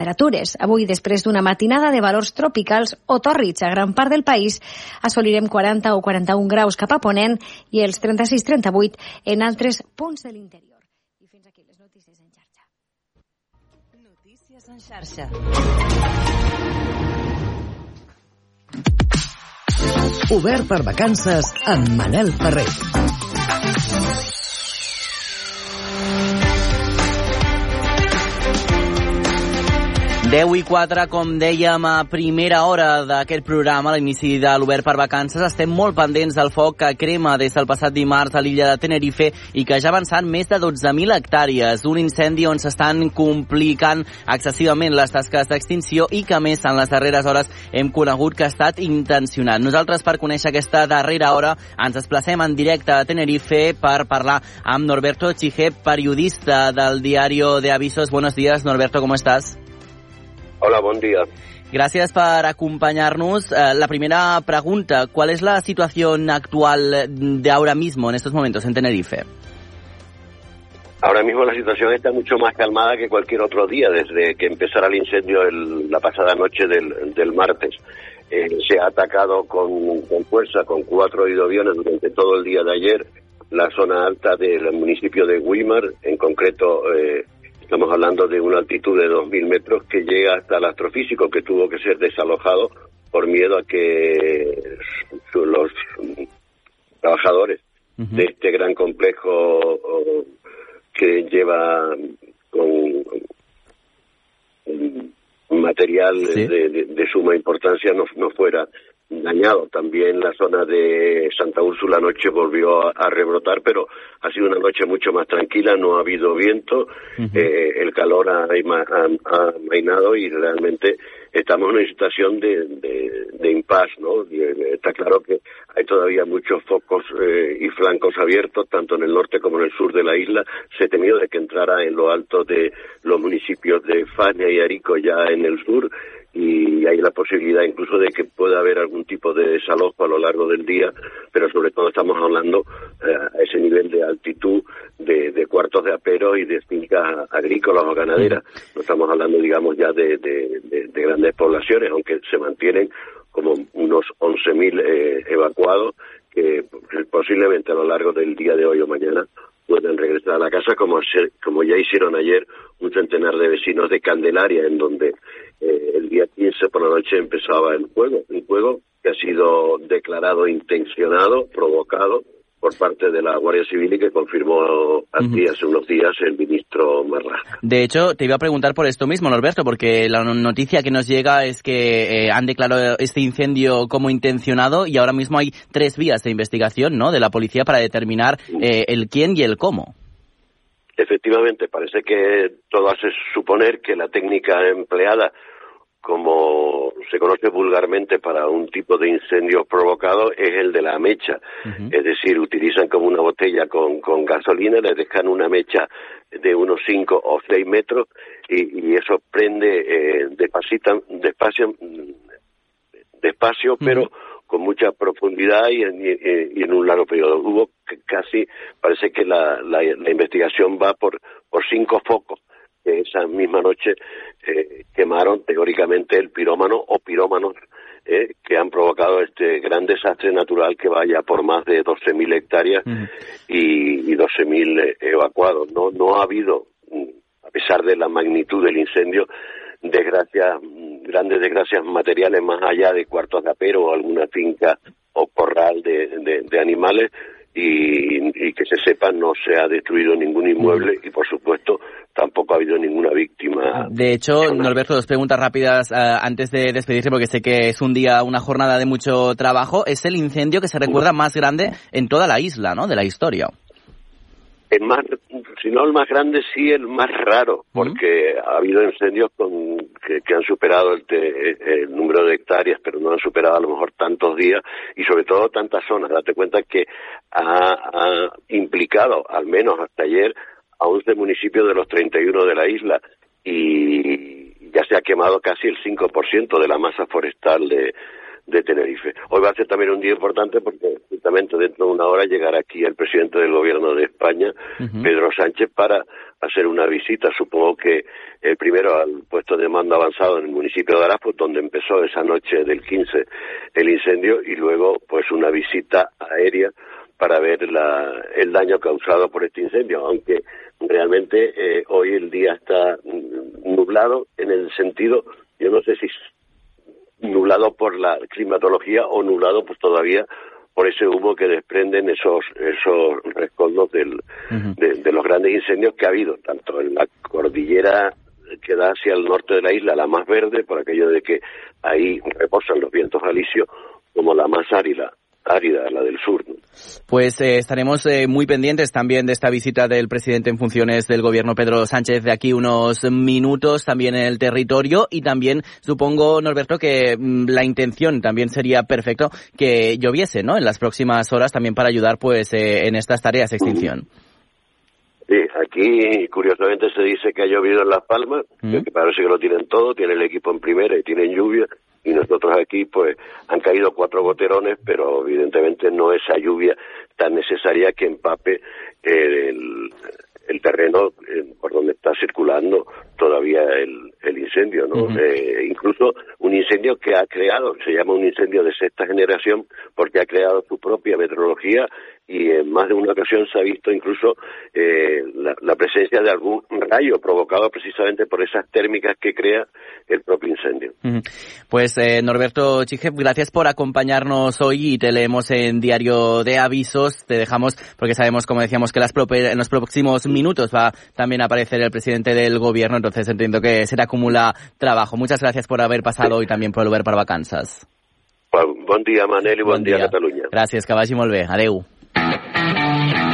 temperatures. Avui, després d'una matinada de valors tropicals o tòrrids a gran part del país, assolirem 40 o 41 graus cap a Ponent i els 36-38 en altres punts de l'interior. I fins aquí les notícies en xarxa. Notícies en xarxa. Obert per vacances amb Manel Ferrer. 10 i 4, com dèiem a primera hora d'aquest programa, a l'inici de l'Obert per Vacances, estem molt pendents del foc que crema des del passat dimarts a l'illa de Tenerife i que ja ha avançat més de 12.000 hectàrees. Un incendi on s'estan complicant excessivament les tasques d'extinció i que, més, en les darreres hores hem conegut que ha estat intencionat. Nosaltres, per conèixer aquesta darrera hora, ens desplacem en directe a Tenerife per parlar amb Norberto Chige, periodista del diario de Avisos. Buenos días, Norberto, ¿cómo estás? Hola, buen día. Gracias por acompañarnos. Eh, la primera pregunta, ¿cuál es la situación actual de ahora mismo, en estos momentos, en Tenerife? Ahora mismo la situación está mucho más calmada que cualquier otro día, desde que empezara el incendio el, la pasada noche del, del martes. Eh, se ha atacado con, con, fuerza, con cuatro hidroaviones durante todo el día de ayer, la zona alta del municipio de Weimar, en concreto eh, Estamos hablando de una altitud de 2.000 metros que llega hasta el astrofísico, que tuvo que ser desalojado por miedo a que los trabajadores uh -huh. de este gran complejo que lleva con material ¿Sí? de, de, de, suma importancia no, no fuera dañado. También la zona de Santa Úrsula anoche volvió a, a, rebrotar, pero ha sido una noche mucho más tranquila, no ha habido viento, uh -huh. eh, el calor ha, ha, ha, mainado y realmente estamos en una situación de, de, de impasse, ¿no? Eh, está claro que hay todavía muchos focos eh, y flancos abiertos, tanto en el norte como en el sur de la isla. Se temió de que entrara en lo alto de los municipios de Fania y Arico ya en el sur y hay la posibilidad incluso de que pueda haber algún tipo de desalojo a lo largo del día, pero sobre todo estamos hablando eh, a ese nivel de altitud de, de, cuartos de apero y de fincas agrícolas o ganaderas. No estamos hablando, digamos, ya de, de, de grandes poblaciones, aunque se mantienen como unos 11.000 eh, evacuados que posiblemente a lo largo del día de hoy o mañana puedan regresar a la casa, como, como ya hicieron ayer un centenar de vecinos de Candelaria, en donde eh, el día 15 por la noche empezaba el juego, un juego que ha sido declarado intencionado, provocado por parte de la Guardia Civil y que confirmó aquí hace unos días el ministro Marlaska. De hecho, te iba a preguntar por esto mismo, Norberto, porque la noticia que nos llega es que eh, han declarado este incendio como intencionado y ahora mismo hay tres vías de investigación ¿no? de la policía para determinar eh, el quién y el cómo. Efectivamente, parece que todo hace suponer que la técnica empleada como se conoce vulgarmente para un tipo de incendio provocado, es el de la mecha. Uh -huh. Es decir, utilizan como una botella con, con gasolina, le dejan una mecha de unos 5 o 6 metros y, y eso prende eh, despacito, despacio, despacio uh -huh. pero con mucha profundidad y en, y, y en, un largo periodo. Hubo casi, parece que la, la, la investigación va por, por cinco focos que esa misma noche eh, quemaron teóricamente el pirómano o pirómanos eh, que han provocado este gran desastre natural que vaya por más de 12.000 hectáreas y, y 12.000 evacuados. No, no ha habido, a pesar de la magnitud del incendio, desgracias, grandes desgracias materiales más allá de cuartos de apero o alguna finca o corral de, de, de animales, y, y, que se sepa no se ha destruido ningún inmueble y por supuesto tampoco ha habido ninguna víctima. De hecho, Norberto, dos preguntas rápidas uh, antes de despedirse porque sé que es un día, una jornada de mucho trabajo. Es el incendio que se recuerda más grande en toda la isla, ¿no? De la historia. El más, si no el más grande, sí el más raro, porque uh -huh. ha habido incendios con, que, que, han superado el, te, el, número de hectáreas, pero no han superado a lo mejor tantos días y sobre todo tantas zonas. Date cuenta que ha, ha implicado, al menos hasta ayer, a 11 municipios de los 31 de la isla y ya se ha quemado casi el 5% de la masa forestal de, de Tenerife. Hoy va a ser también un día importante porque justamente dentro de una hora llegará aquí el presidente del gobierno de España, Pedro Sánchez, para hacer una visita, supongo que el primero al puesto de mando avanzado en el municipio de Arafo, donde empezó esa noche del 15 el incendio, y luego pues una visita aérea para ver la, el daño causado por este incendio, aunque realmente eh, hoy el día está nublado en el sentido, yo no sé si nublado por la climatología o nublado pues todavía por ese humo que desprenden esos esos rescoldos del, de, los grandes incendios que ha habido, tanto en la cordillera que da hacia el norte de la isla, la más verde, por aquello de que ahí reposan los vientos alisios, como la más árida, árida, la del sur. Pues eh, estaremos eh, muy pendientes también de esta visita del presidente en funciones del gobierno Pedro Sánchez de aquí unos minutos también en el territorio y también supongo, Norberto, que mm, la intención también sería perfecto que lloviese, ¿no? En las próximas horas también para ayudar pues eh, en estas tareas de extinción. Sí, aquí curiosamente se dice que ha llovido en Las Palmas, que parece que lo tienen todo, tiene el equipo en primera y tienen lluvia, y nosotros aquí pues han caído cuatro goterones, pero evidentemente no esa lluvia tan necesaria que empape el, el terreno eh, por donde está circulando todavía el, el incendio, ¿no? eh, incluso un incendio que ha creado, se llama un incendio de sexta generación, porque ha creado su propia meteorología y en más de una ocasión se ha visto incluso eh, la, la, presencia de algún rayo provocado precisamente por esas térmicas que crea el propio incendio. Pues eh, Norberto Chijev, gracias por acompañarnos hoy y te leemos en Diario de Avisos. Te dejamos porque sabemos, como decíamos, que las en los próximos minutos va también a aparecer el presidente del gobierno, entonces entiendo que se te acumula trabajo. Muchas gracias por haber pasado hoy también por lugar para vacanzas. Bon dia, Manel, i bon, bon dia, dia a Catalunya. Gràcies, que vagi molt bé. Adeu. Thank you.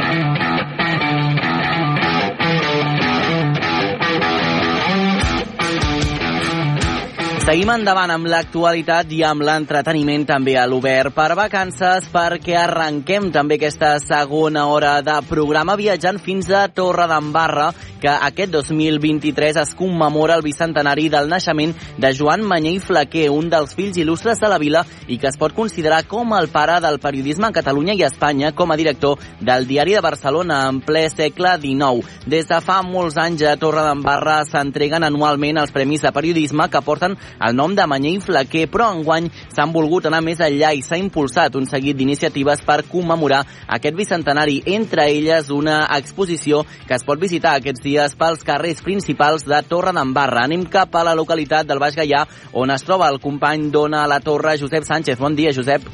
Seguim endavant amb l'actualitat i amb l'entreteniment també a l'Obert per vacances perquè arrenquem també aquesta segona hora de programa viatjant fins a Torre d'Embarra que aquest 2023 es commemora el bicentenari del naixement de Joan Manyer i Flaquer, un dels fills il·lustres de la vila i que es pot considerar com el pare del periodisme en Catalunya i Espanya com a director del Diari de Barcelona en ple segle XIX. Des de fa molts anys a Torre d'Embarra s'entreguen anualment els Premis de Periodisme que porten el nom de Manyer i Flaquer, però enguany s'han volgut anar més enllà i s'ha impulsat un seguit d'iniciatives per commemorar aquest bicentenari, entre elles una exposició que es pot visitar aquests dies pels carrers principals de Torre d'Embarra. Anem cap a la localitat del Baix Gaià, on es troba el company d'Ona a la Torre, Josep Sánchez. Bon dia, Josep.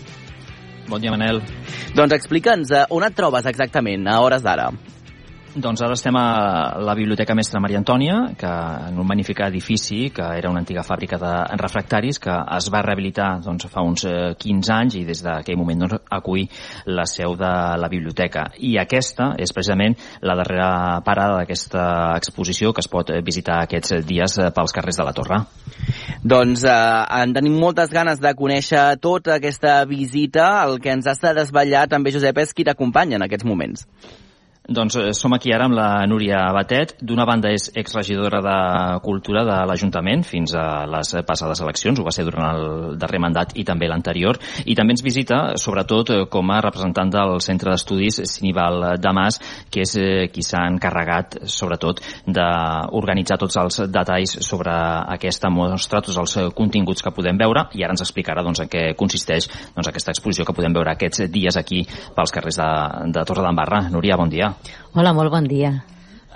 Bon dia, Manel. Doncs explica'ns eh, on et trobes exactament a hores d'ara. Doncs ara estem a la Biblioteca Mestra Maria Antònia, que en un magnífic edifici, que era una antiga fàbrica de refractaris, que es va rehabilitar doncs, fa uns 15 eh, anys i des d'aquell moment doncs, acull la seu de la biblioteca. I aquesta és precisament la darrera parada d'aquesta exposició que es pot visitar aquests dies eh, pels carrers de la Torre. Doncs eh, en tenim moltes ganes de conèixer tota aquesta visita. El que ens has de desvetllar també, Josep, és qui t'acompanya en aquests moments. Doncs eh, som aquí ara amb la Núria Batet. D'una banda és exregidora de Cultura de l'Ajuntament fins a les passades eleccions, ho va ser durant el darrer mandat i també l'anterior, i també ens visita, sobretot, eh, com a representant del Centre d'Estudis Sinival Damas, que és eh, qui s'ha encarregat, sobretot, d'organitzar tots els detalls sobre aquesta mostra, tots els continguts que podem veure, i ara ens explicarà doncs, en què consisteix doncs, aquesta exposició que podem veure aquests dies aquí pels carrers de, de Torre d'Embarra. Núria, bon dia. Hola, molt bon dia.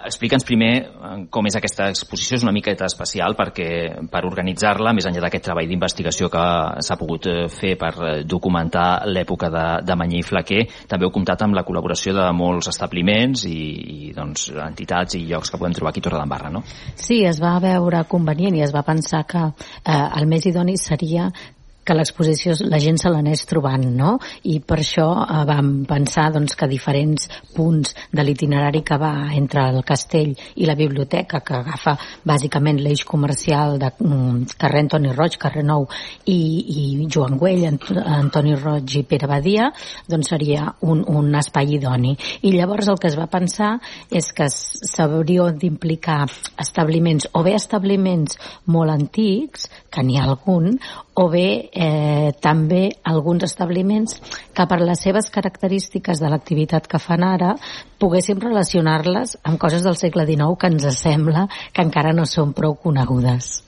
Explica'ns primer eh, com és aquesta exposició, és una miqueta especial perquè per organitzar-la, més enllà d'aquest treball d'investigació que s'ha pogut eh, fer per eh, documentar l'època de, de Manyer i Flaquer, també heu comptat amb la col·laboració de molts establiments i, i doncs, entitats i llocs que podem trobar aquí a Torredembarra, no? Sí, es va veure convenient i es va pensar que eh, el més idoni seria que l'exposició la gent se l'anés trobant, no? I per això eh, vam pensar doncs, que diferents punts de l'itinerari que va entre el castell i la biblioteca, que agafa bàsicament l'eix comercial de mm, carrer Antoni Roig, carrer Nou i, i Joan Güell, Ant Antoni Roig i Pere Badia, doncs seria un, un espai idoni. I llavors el que es va pensar és que s'hauria d'implicar establiments, o bé establiments molt antics, que n'hi ha algun, o bé eh, també alguns establiments que per les seves característiques de l'activitat que fan ara poguéssim relacionar-les amb coses del segle XIX que ens sembla que encara no són prou conegudes.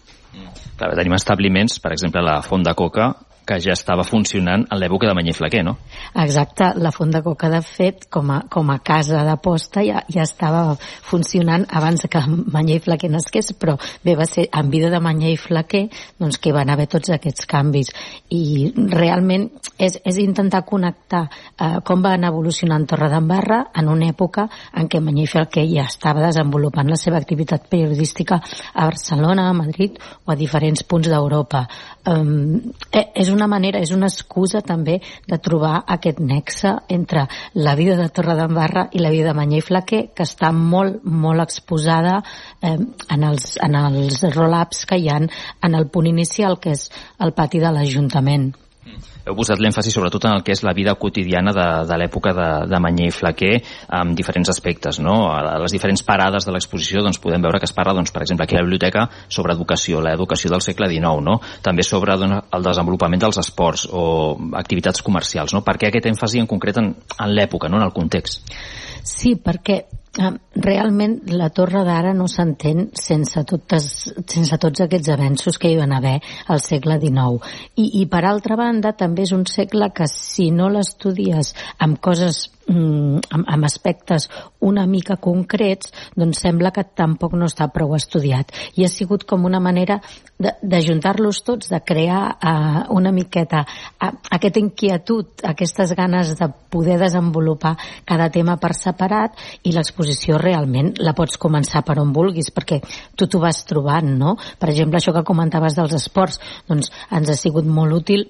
Clar, tenim establiments, per exemple, la Font de Coca, que ja estava funcionant en l'època de Manyer Flaquer, no? Exacte, la Font de Coca, de fet, com a, com a casa d'aposta ja, ja estava funcionant abans que Manyer Flaquer nasqués, però bé, va ser en vida de Manyer i Flaquer doncs, que van haver tots aquests canvis. I realment és, és intentar connectar eh, com van evolucionant Torredembarra en una època en què Manyer i Flaquer ja estava desenvolupant la seva activitat periodística a Barcelona, a Madrid o a diferents punts d'Europa. Um, és una manera, és una excusa també de trobar aquest nexe entre la vida de Torredembarra i la vida de Manyer i Flaquer, que està molt, molt exposada eh, en els, en els roll-ups que hi han en el punt inicial, que és el pati de l'Ajuntament heu posat l'èmfasi sobretot en el que és la vida quotidiana de, de l'època de, de Manyer i Flaquer amb diferents aspectes. No? A les diferents parades de l'exposició doncs, podem veure que es parla, doncs, per exemple, aquí a la biblioteca sobre educació, l'educació del segle XIX, no? també sobre doncs, el desenvolupament dels esports o activitats comercials. No? Per què aquest èmfasi en concret en, en l'època, no? en el context? Sí, perquè realment la torre d'ara no s'entén sense, totes, sense tots aquests avenços que hi van haver al segle XIX. I, I per altra banda també és un segle que si no l'estudies amb coses amb, amb aspectes una mica concrets, doncs sembla que tampoc no està prou estudiat. I ha sigut com una manera d'ajuntar-los tots, de crear uh, una miqueta uh, aquesta inquietud, aquestes ganes de poder desenvolupar cada tema per separat i l'exposició realment la pots començar per on vulguis, perquè tu t'ho vas trobant, no? Per exemple, això que comentaves dels esports, doncs ens ha sigut molt útil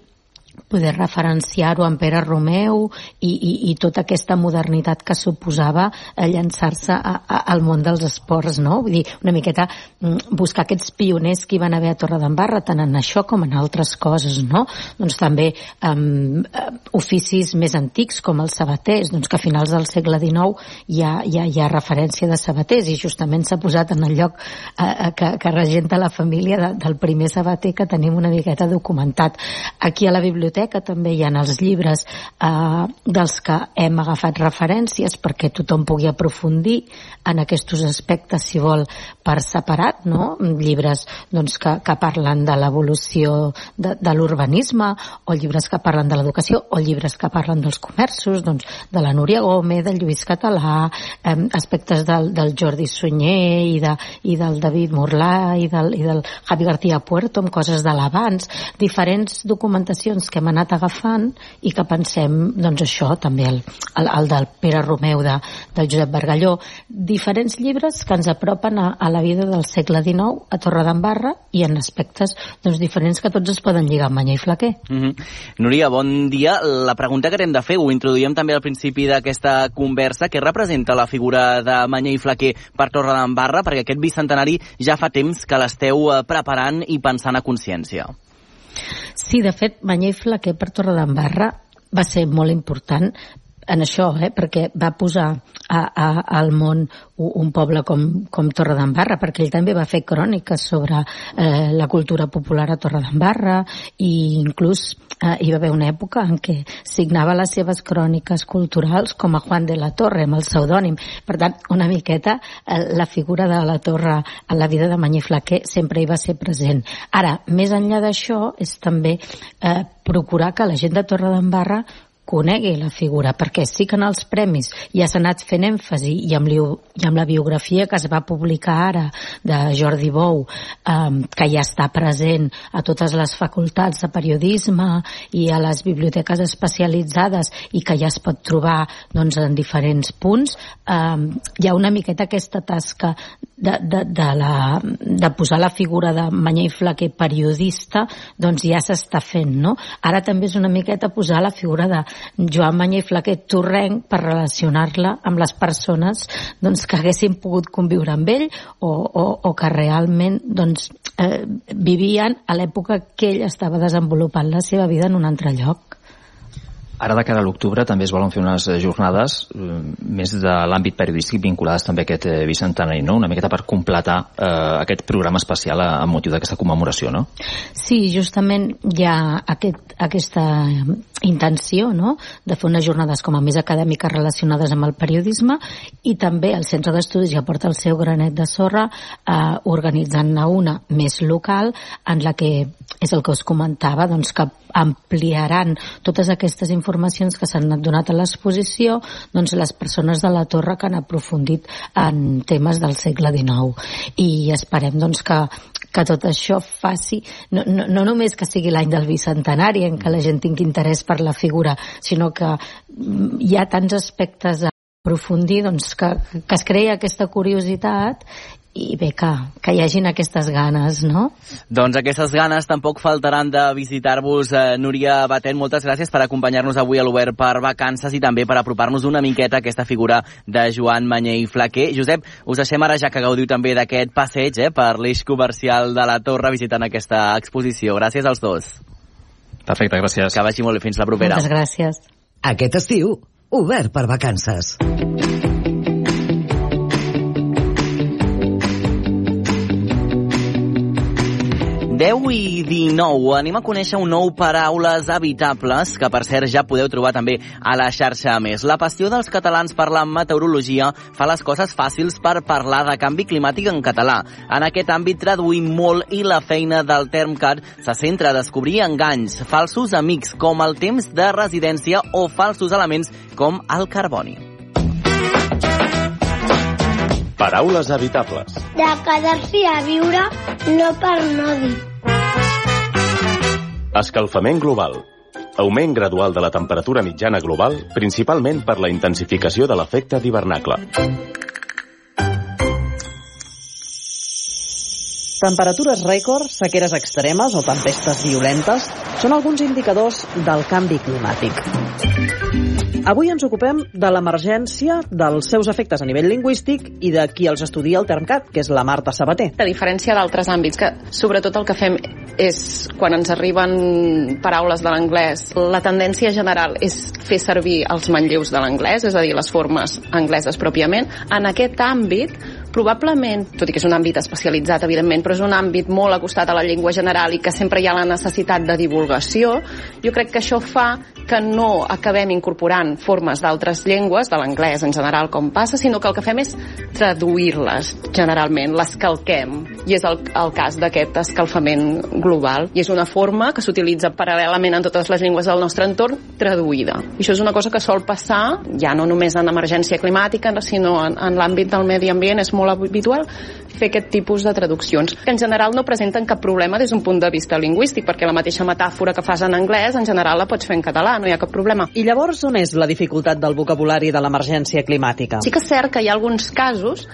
poder referenciar-ho en Pere Romeu i, i, i tota aquesta modernitat que suposava llançar-se al món dels esports, no? Vull dir, una miqueta mm, buscar aquests pioners que hi van haver a Torredembarra, tant en això com en altres coses, no? Doncs també um, oficis més antics com els sabaters, doncs que a finals del segle XIX hi ha, hi ha, hi ha referència de sabaters i justament s'ha posat en el lloc uh, que, que regenta la família de, del primer sabater que tenim una miqueta documentat. Aquí a la biblioteca biblioteca també hi ha els llibres eh, dels que hem agafat referències perquè tothom pugui aprofundir en aquests aspectes, si vol, per separat, no? Llibres doncs, que, que parlen de l'evolució de, de l'urbanisme, o llibres que parlen de l'educació, o llibres que parlen dels comerços, doncs, de la Núria Gómez, del Lluís Català, eh, aspectes del, del Jordi Sunyer i, de, i del David Morlà i del, i del Javi García Puerto, amb coses de l'abans, diferents documentacions que hem anat agafant i que pensem, doncs això, també el, el, el del Pere Romeu de, del Josep Bargalló, diferents llibres que ens apropen a, a la vida del segle XIX a Torredembarra i en aspectes doncs, diferents que tots es poden lligar amb Manyer i Flaquer. Mm -hmm. Núria, bon dia. La pregunta que hem de fer, ho introduïem també al principi d'aquesta conversa, què representa la figura de Manyer i Flaquer per Torredembarra? Perquè aquest bicentenari ja fa temps que l'esteu eh, preparant i pensant a consciència. Sí, de fet, Manyer i Flaquer per Torredembarra va ser molt important en això, eh, perquè va posar a, a, al món un poble com, com Torredembarra, perquè ell també va fer cròniques sobre eh, la cultura popular a Torredembarra i inclús eh, hi va haver una època en què signava les seves cròniques culturals com a Juan de la Torre, amb el pseudònim. Per tant, una miqueta eh, la figura de la Torre en la vida de Manyer Flaquer sempre hi va ser present. Ara, més enllà d'això, és també eh, procurar que la gent de Torredembarra conegui la figura, perquè sí que en els premis ja s'ha anat fent èmfasi i amb, i amb la biografia que es va publicar ara de Jordi Bou, um, que ja està present a totes les facultats de periodisme i a les biblioteques especialitzades i que ja es pot trobar doncs, en diferents punts, um, hi ha una miqueta aquesta tasca de, de, de, la, de posar la figura de Manyer i Flaquer periodista doncs ja s'està fent, no? Ara també és una miqueta posar la figura de Joan Manyer i Flaquer Torrenc per relacionar-la amb les persones doncs, que haguessin pogut conviure amb ell o, o, o que realment doncs, eh, vivien a l'època que ell estava desenvolupant la seva vida en un altre lloc. Ara de cara a l'octubre també es volen fer unes jornades eh, més de l'àmbit periodístic vinculades també a aquest eh, bicentenari, no? Una miqueta per completar eh, aquest programa especial a, a motiu d'aquesta commemoració, no? Sí, justament hi ha aquest, aquesta intenció no? de fer unes jornades com a més acadèmiques relacionades amb el periodisme i també el Centre d'Estudis ja porta el seu granet de sorra eh, organitzant-ne una més local en la que és el que us comentava, doncs que ampliaran totes aquestes informacions que s'han donat a l'exposició doncs les persones de la torre que han aprofundit en temes del segle XIX i esperem doncs que, que tot això faci, no, no, no només que sigui l'any del bicentenari en què la gent tingui interès per la figura, sinó que hi ha tants aspectes a aprofundir doncs, que, que es creï aquesta curiositat i bé, que, que hi hagin aquestes ganes, no? Doncs aquestes ganes tampoc faltaran de visitar-vos. Eh, Núria Batet, moltes gràcies per acompanyar-nos avui a l'Obert per vacances i també per apropar-nos una miqueta a aquesta figura de Joan Manyer i Flaquer. Josep, us deixem ara ja que gaudiu també d'aquest passeig eh, per l'eix comercial de la Torre visitant aquesta exposició. Gràcies als dos. Perfecte, gràcies. Que vagi molt bé. Fins la propera. Moltes gràcies. Aquest estiu, obert per vacances. 10 i 19 anem a conèixer un nou Paraules Habitables, que per cert ja podeu trobar també a la xarxa a més. La passió dels catalans per la meteorologia fa les coses fàcils per parlar de canvi climàtic en català. En aquest àmbit traduïm molt i la feina del Termcat se centra a descobrir enganys, falsos amics com el temps de residència o falsos elements com el carboni. Paraules habitables. De quedar-s'hi a viure, no per no dir. Escalfament global. Augment gradual de la temperatura mitjana global, principalment per la intensificació de l'efecte d'hivernacle. Temperatures rècord, sequeres extremes o tempestes violentes són alguns indicadors del canvi climàtic. Avui ens ocupem de l'emergència, dels seus efectes a nivell lingüístic i de qui els estudia el Termcat, que és la Marta Sabater. A diferència d'altres àmbits, que sobretot el que fem és, quan ens arriben paraules de l'anglès, la tendència general és fer servir els manlleus de l'anglès, és a dir, les formes angleses pròpiament. En aquest àmbit, probablement, tot i que és un àmbit especialitzat, evidentment, però és un àmbit molt acostat a la llengua general i que sempre hi ha la necessitat de divulgació, jo crec que això fa que no acabem incorporant formes d'altres llengües, de l'anglès en general com passa, sinó que el que fem és traduir-les generalment, les calquem, i és el, el cas d'aquest escalfament global. I és una forma que s'utilitza paral·lelament en totes les llengües del nostre entorn, traduïda. I això és una cosa que sol passar, ja no només en emergència climàtica, sinó en, en l'àmbit del medi ambient, és molt habitual fer aquest tipus de traduccions, que en general no presenten cap problema des d'un punt de vista lingüístic, perquè la mateixa metàfora que fas en anglès, en general la pots fer en català, no hi ha cap problema. I llavors on és la dificultat del vocabulari de l'emergència climàtica? Sí que és cert que hi ha alguns casos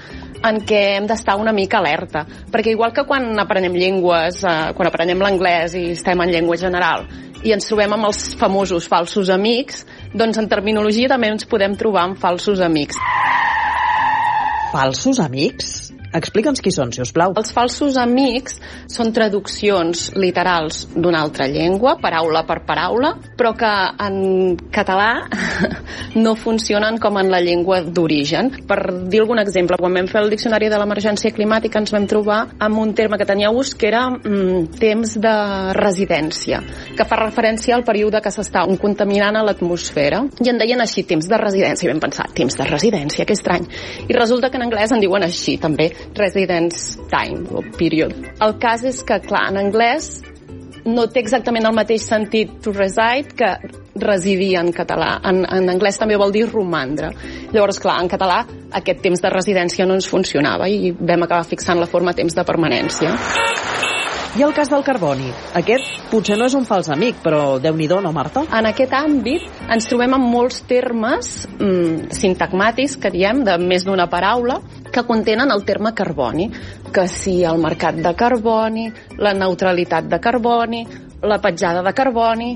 en què hem d'estar una mica alerta, perquè igual que quan aprenem llengües, eh, quan aprenem l'anglès i estem en llengua general, i ens trobem amb els famosos falsos amics, doncs en terminologia també ens podem trobar amb falsos amics. Falsos amics? Explica'ns qui són, si us plau. Els falsos amics són traduccions literals d'una altra llengua, paraula per paraula, però que en català no funcionen com en la llengua d'origen. Per dir algun exemple, quan vam fer el diccionari de l'emergència climàtica ens vam trobar amb un terme que tenia ús que era mm, temps de residència, que fa referència al període que s'està contaminant a l'atmosfera. I en deien així, temps de residència. I vam pensar, temps de residència, que estrany. I resulta que en anglès en diuen així, també, residence time o period. El cas és que, clar, en anglès no té exactament el mateix sentit to reside que residir en català. En, en anglès també vol dir romandre. Llavors, clar, en català aquest temps de residència no ens funcionava i vam acabar fixant la forma temps de permanència. I el cas del carboni? Aquest potser no és un fals amic, però déu nhi no, Marta? En aquest àmbit ens trobem amb molts termes mm, sintagmàtics, que diem, de més d'una paraula, que contenen el terme carboni, que si el mercat de carboni, la neutralitat de carboni, la petjada de carboni,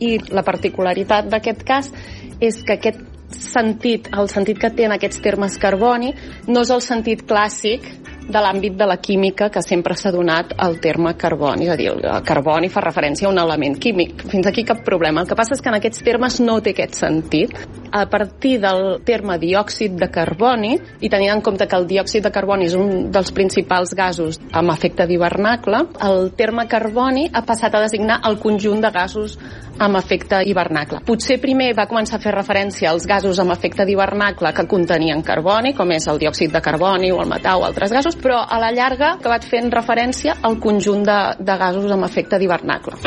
i la particularitat d'aquest cas és que aquest sentit, el sentit que tenen aquests termes carboni, no és el sentit clàssic de l'àmbit de la química que sempre s'ha donat al terme carboni, és a dir, el carboni fa referència a un element químic. Fins aquí cap problema. El que passa és que en aquests termes no té aquest sentit. A partir del terme diòxid de carboni, i tenint en compte que el diòxid de carboni és un dels principals gasos amb efecte d'hivernacle, el terme carboni ha passat a designar el conjunt de gasos amb efecte hivernacle. Potser primer va començar a fer referència als gasos amb efecte d'hivernacle que contenien carboni, com és el diòxid de carboni o el metà o altres gasos, però a la llarga acabat fent referència al conjunt de, de gasos amb efecte d'hivernacle.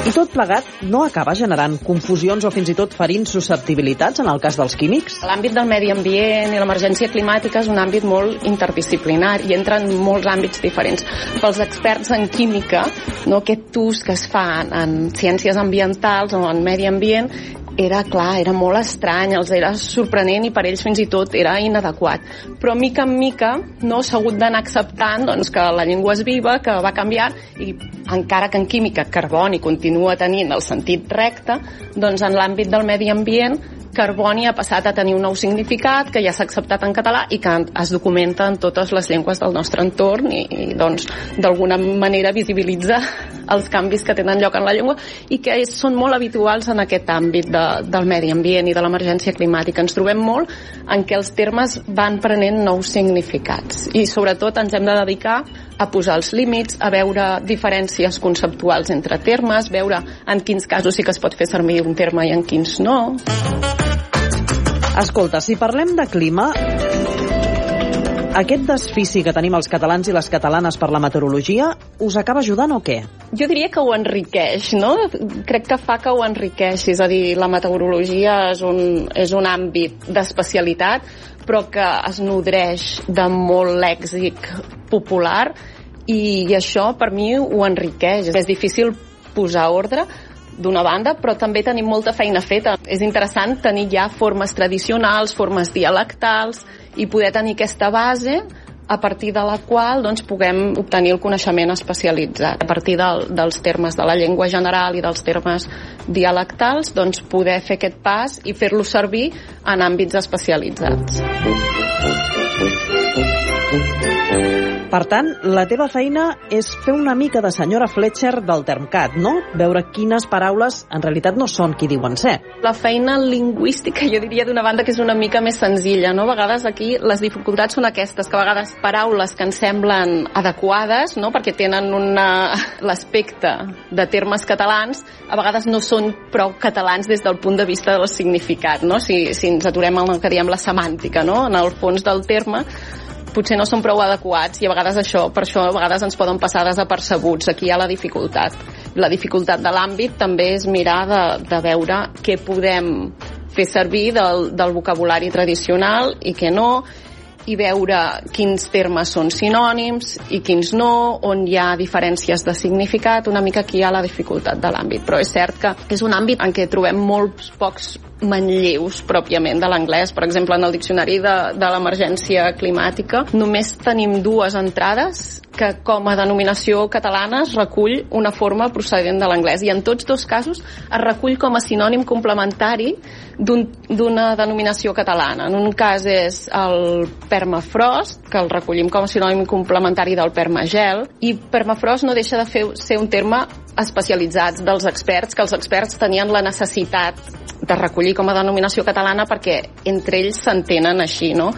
I tot plegat no acaba generant confusions o fins i tot ferint susceptibilitats en el cas dels químics? L'àmbit del medi ambient i l'emergència climàtica és un àmbit molt interdisciplinar i entra en molts àmbits diferents. Pels experts en química, no, aquest ús que es fa en ciències ambientals o en medi ambient era clar, era molt estrany, els era sorprenent i per ells fins i tot era inadequat. Però mica en mica no s'ha hagut d'anar acceptant doncs, que la llengua és viva, que va canviar i encara que en química carboni continua tenint el sentit recte, doncs en l'àmbit del medi ambient carboni ha passat a tenir un nou significat que ja s'ha acceptat en català i que es documenta en totes les llengües del nostre entorn i, i doncs d'alguna manera visibilitza els canvis que tenen lloc en la llengua i que és, són molt habituals en aquest àmbit de, del medi ambient i de l'emergència climàtica. Ens trobem molt en què els termes van prenent nous significats i sobretot ens hem de dedicar a posar els límits, a veure diferències conceptuals entre termes, veure en quins casos sí que es pot fer servir un terme i en quins no. Escolta, si parlem de clima, aquest desfici que tenim els catalans i les catalanes per la meteorologia us acaba ajudant o què? Jo diria que ho enriqueix, no? Crec que fa que ho enriqueixi, és a dir, la meteorologia és un, és un àmbit d'especialitat, però que es nodreix de molt lèxic popular i, i això per mi ho enriqueix. És difícil posar ordre, d'una banda, però també tenim molta feina feta. És interessant tenir ja formes tradicionals, formes dialectals i poder tenir aquesta base a partir de la qual doncs, puguem obtenir el coneixement especialitzat. A partir del, dels termes de la llengua general i dels termes dialectals, doncs, poder fer aquest pas i fer-lo servir en àmbits especialitzats. Per tant, la teva feina és fer una mica de senyora Fletcher del Termcat, no? Veure quines paraules en realitat no són qui diuen ser. La feina lingüística, jo diria d'una banda que és una mica més senzilla, no? A vegades aquí les dificultats són aquestes, que a vegades paraules que ens semblen adequades, no? Perquè tenen l'aspecte de termes catalans, a vegades no són prou catalans des del punt de vista del significat, no? Si, si ens aturem en el que diem la semàntica, no? En el fons del terme, potser no són prou adequats i a vegades això, per això a vegades ens poden passar desapercebuts. Aquí hi ha la dificultat. La dificultat de l'àmbit també és mirar de, de veure què podem fer servir del, del vocabulari tradicional i què no, i veure quins termes són sinònims i quins no, on hi ha diferències de significat, una mica aquí hi ha la dificultat de l'àmbit, però és cert que és un àmbit en què trobem molts pocs manlleus pròpiament de l'anglès. Per exemple, en el diccionari de, de l'emergència climàtica només tenim dues entrades que com a denominació catalana es recull una forma procedent de l'anglès i en tots dos casos es recull com a sinònim complementari d'una un, denominació catalana. En un cas és el permafrost, que el recollim com a sinònim complementari del permagel, i permafrost no deixa de fer, ser un terme especialitzats dels experts, que els experts tenien la necessitat de recollir com a denominació catalana perquè entre ells s'entenen així, no?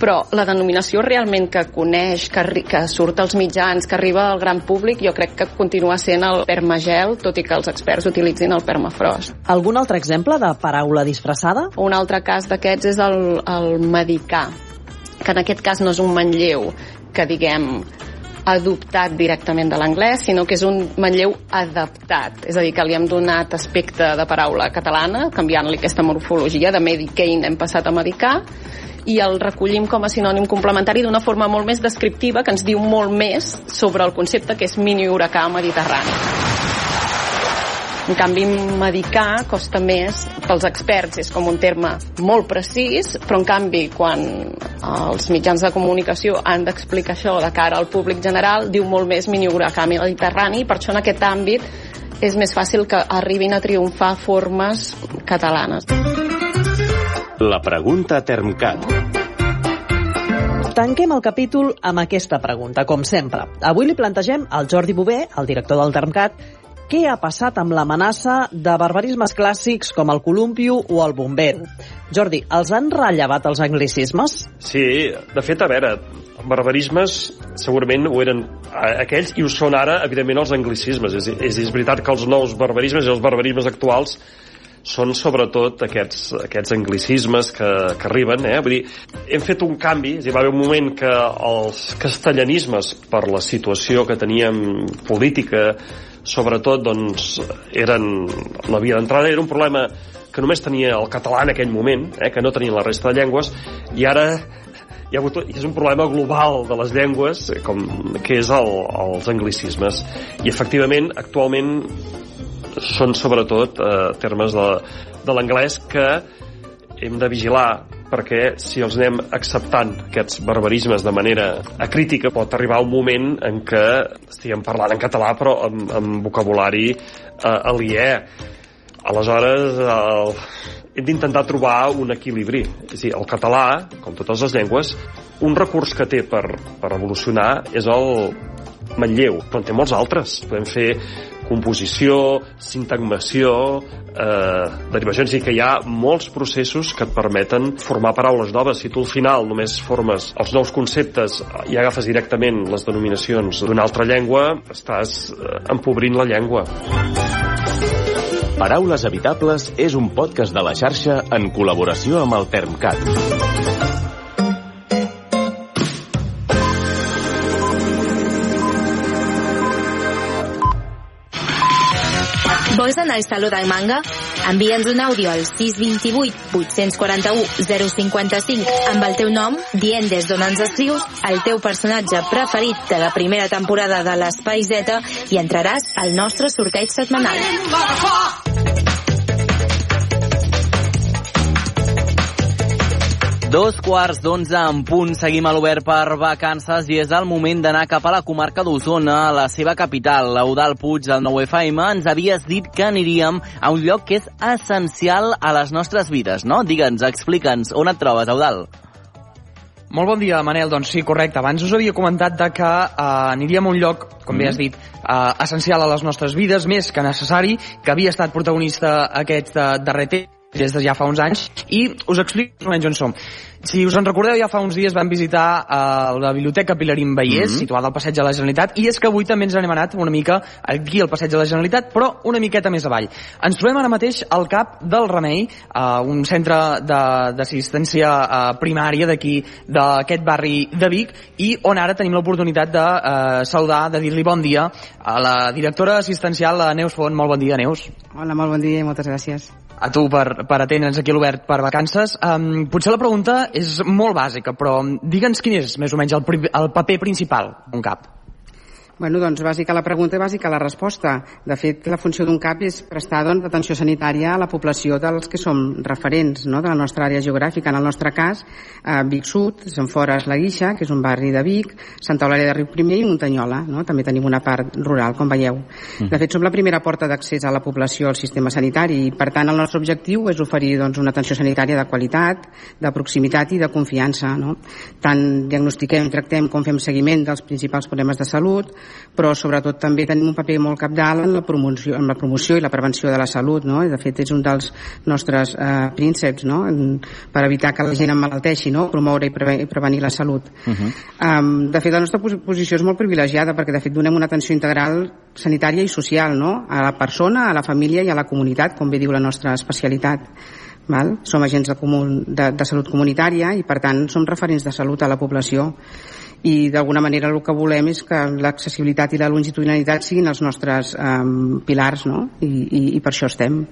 Però la denominació realment que coneix, que, que surt als mitjans, que arriba al gran públic, jo crec que continua sent el permagel, tot i que els experts utilitzin el permafrost. Algun altre exemple de paraula disfressada? Un altre cas d'aquests és el, el medicà, que en aquest cas no és un manlleu que diguem adoptat directament de l'anglès, sinó que és un manlleu adaptat, és a dir, que li hem donat aspecte de paraula catalana, canviant-li aquesta morfologia, de medicain hem passat a medicar, i el recollim com a sinònim complementari d'una forma molt més descriptiva que ens diu molt més sobre el concepte que és mini huracà mediterrani. En canvi, medicar costa més pels experts, és com un terme molt precís, però en canvi, quan els mitjans de comunicació han d'explicar això de cara al públic general, diu molt més mini huracà mediterrani, per això en aquest àmbit és més fàcil que arribin a triomfar formes catalanes. La pregunta Termcat. Tanquem el capítol amb aquesta pregunta, com sempre. Avui li plantegem al Jordi Bové, el director del Termcat, què ha passat amb l'amenaça de barbarismes clàssics com el columpio o el bombero. Jordi, els han rellevat els anglicismes? Sí, de fet, a veure, barbarismes segurament ho eren aquells i ho són ara, evidentment, els anglicismes. És, és, és veritat que els nous barbarismes i els barbarismes actuals són sobretot aquests, aquests anglicismes que, que arriben. Eh? Vull dir, hem fet un canvi, és dir, va haver un moment que els castellanismes, per la situació que teníem política, sobretot, doncs, eren la via d'entrada, era un problema que només tenia el català en aquell moment, eh, que no tenia la resta de llengües, i ara hi ha hagut, és un problema global de les llengües, com, que és el, els anglicismes. I efectivament, actualment, són sobretot eh, termes de, de l'anglès que hem de vigilar perquè si els anem acceptant aquests barbarismes de manera acrítica pot arribar un moment en què estiguem parlant en català però amb, amb vocabulari eh, aliè. Aleshores el, hem d'intentar trobar un equilibri. És a dir, el català, com totes les llengües un recurs que té per, per evolucionar és el manlleu, però en té molts altres. Podem fer composició, sintagmació, eh, derivacions, i que hi ha molts processos que et permeten formar paraules noves. Si tu al final només formes els nous conceptes i agafes directament les denominacions d'una altra llengua, estàs eh, empobrint la llengua. Paraules Habitables és un podcast de la xarxa en col·laboració amb el Termcat. Vols anar al Saló del Manga? Envia'ns un àudio al 628 841 055 amb el teu nom, dient des d'on ens escrius el teu personatge preferit de la primera temporada de l'Espai Z i entraràs al nostre sorteig setmanal. Dos quarts d'onze en punt, seguim a l'obert per vacances i és el moment d'anar cap a la comarca d'Osona, la seva capital. L'Eudal Puig del 9FM ens havies dit que aniríem a un lloc que és essencial a les nostres vides, no? Digue'ns, explica'ns, on et trobes, Eudal? Molt bon dia, Manel. Doncs sí, correcte. Abans us havia comentat de que uh, aniríem a un lloc, com mm. bé has dit, uh, essencial a les nostres vides, més que necessari, que havia estat protagonista aquest uh, darrer temps des de ja fa uns anys i us explico més o menys on som. Si us en recordeu, ja fa uns dies vam visitar uh, la Biblioteca Pilarín Vallès, mm -hmm. situada al Passeig de la Generalitat, i és que avui també ens n'hem anat una mica aquí al Passeig de la Generalitat, però una miqueta més avall. Ens trobem ara mateix al cap del Remei, uh, un centre d'assistència uh, primària d'aquí, d'aquest barri de Vic, i on ara tenim l'oportunitat de uh, saludar, de dir-li bon dia a la directora assistencial, la Neus Font. Molt bon dia, Neus. Hola, molt bon dia i moltes gràcies a tu per, per atendre'ns aquí a l'Obert per vacances. Um, potser la pregunta és molt bàsica, però digue'ns quin és més o menys el, el paper principal d'un CAP. Bueno, doncs bàsica la pregunta i bàsica la resposta. De fet, la funció d'un CAP és prestar doncs, atenció sanitària a la població dels que som referents no? de la nostra àrea geogràfica. En el nostre cas, a Vic Sud, Sant Fores la Guixa, que és un barri de Vic, Santa Eulàlia de Riu Primer i Muntanyola. No? També tenim una part rural, com veieu. Mm. De fet, som la primera porta d'accés a la població al sistema sanitari i, per tant, el nostre objectiu és oferir doncs, una atenció sanitària de qualitat, de proximitat i de confiança. No? Tant diagnostiquem, tractem com fem seguiment dels principals problemes de salut, però sobretot també tenim un paper molt capdalt en la promoció, en la promoció i la prevenció de la salut, no? I de fet és un dels nostres eh, prínceps, no? En, per evitar que la gent emmalalteixi, no? Promoure i, preve i prevenir la salut. Uh -huh. um, de fet, la nostra posició és molt privilegiada perquè de fet donem una atenció integral sanitària i social, no? A la persona, a la família i a la comunitat, com bé diu la nostra especialitat. Val? Som agents de, comun, de, de salut comunitària i per tant som referents de salut a la població i d'alguna manera el que volem és que l'accessibilitat i la longitudinalitat siguin els nostres um, pilars no? I, i, i per això estem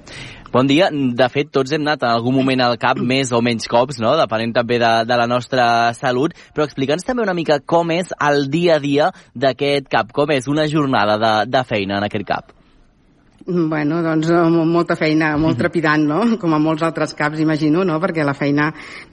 Bon dia. De fet, tots hem anat en algun moment al CAP més o menys cops, no? depenent també de, de la nostra salut, però explica'ns també una mica com és el dia a dia d'aquest CAP, com és una jornada de, de feina en aquest CAP. Bueno, doncs molta feina, molt mhm. trepidant, no? Com a molts altres caps, imagino, no? Perquè la feina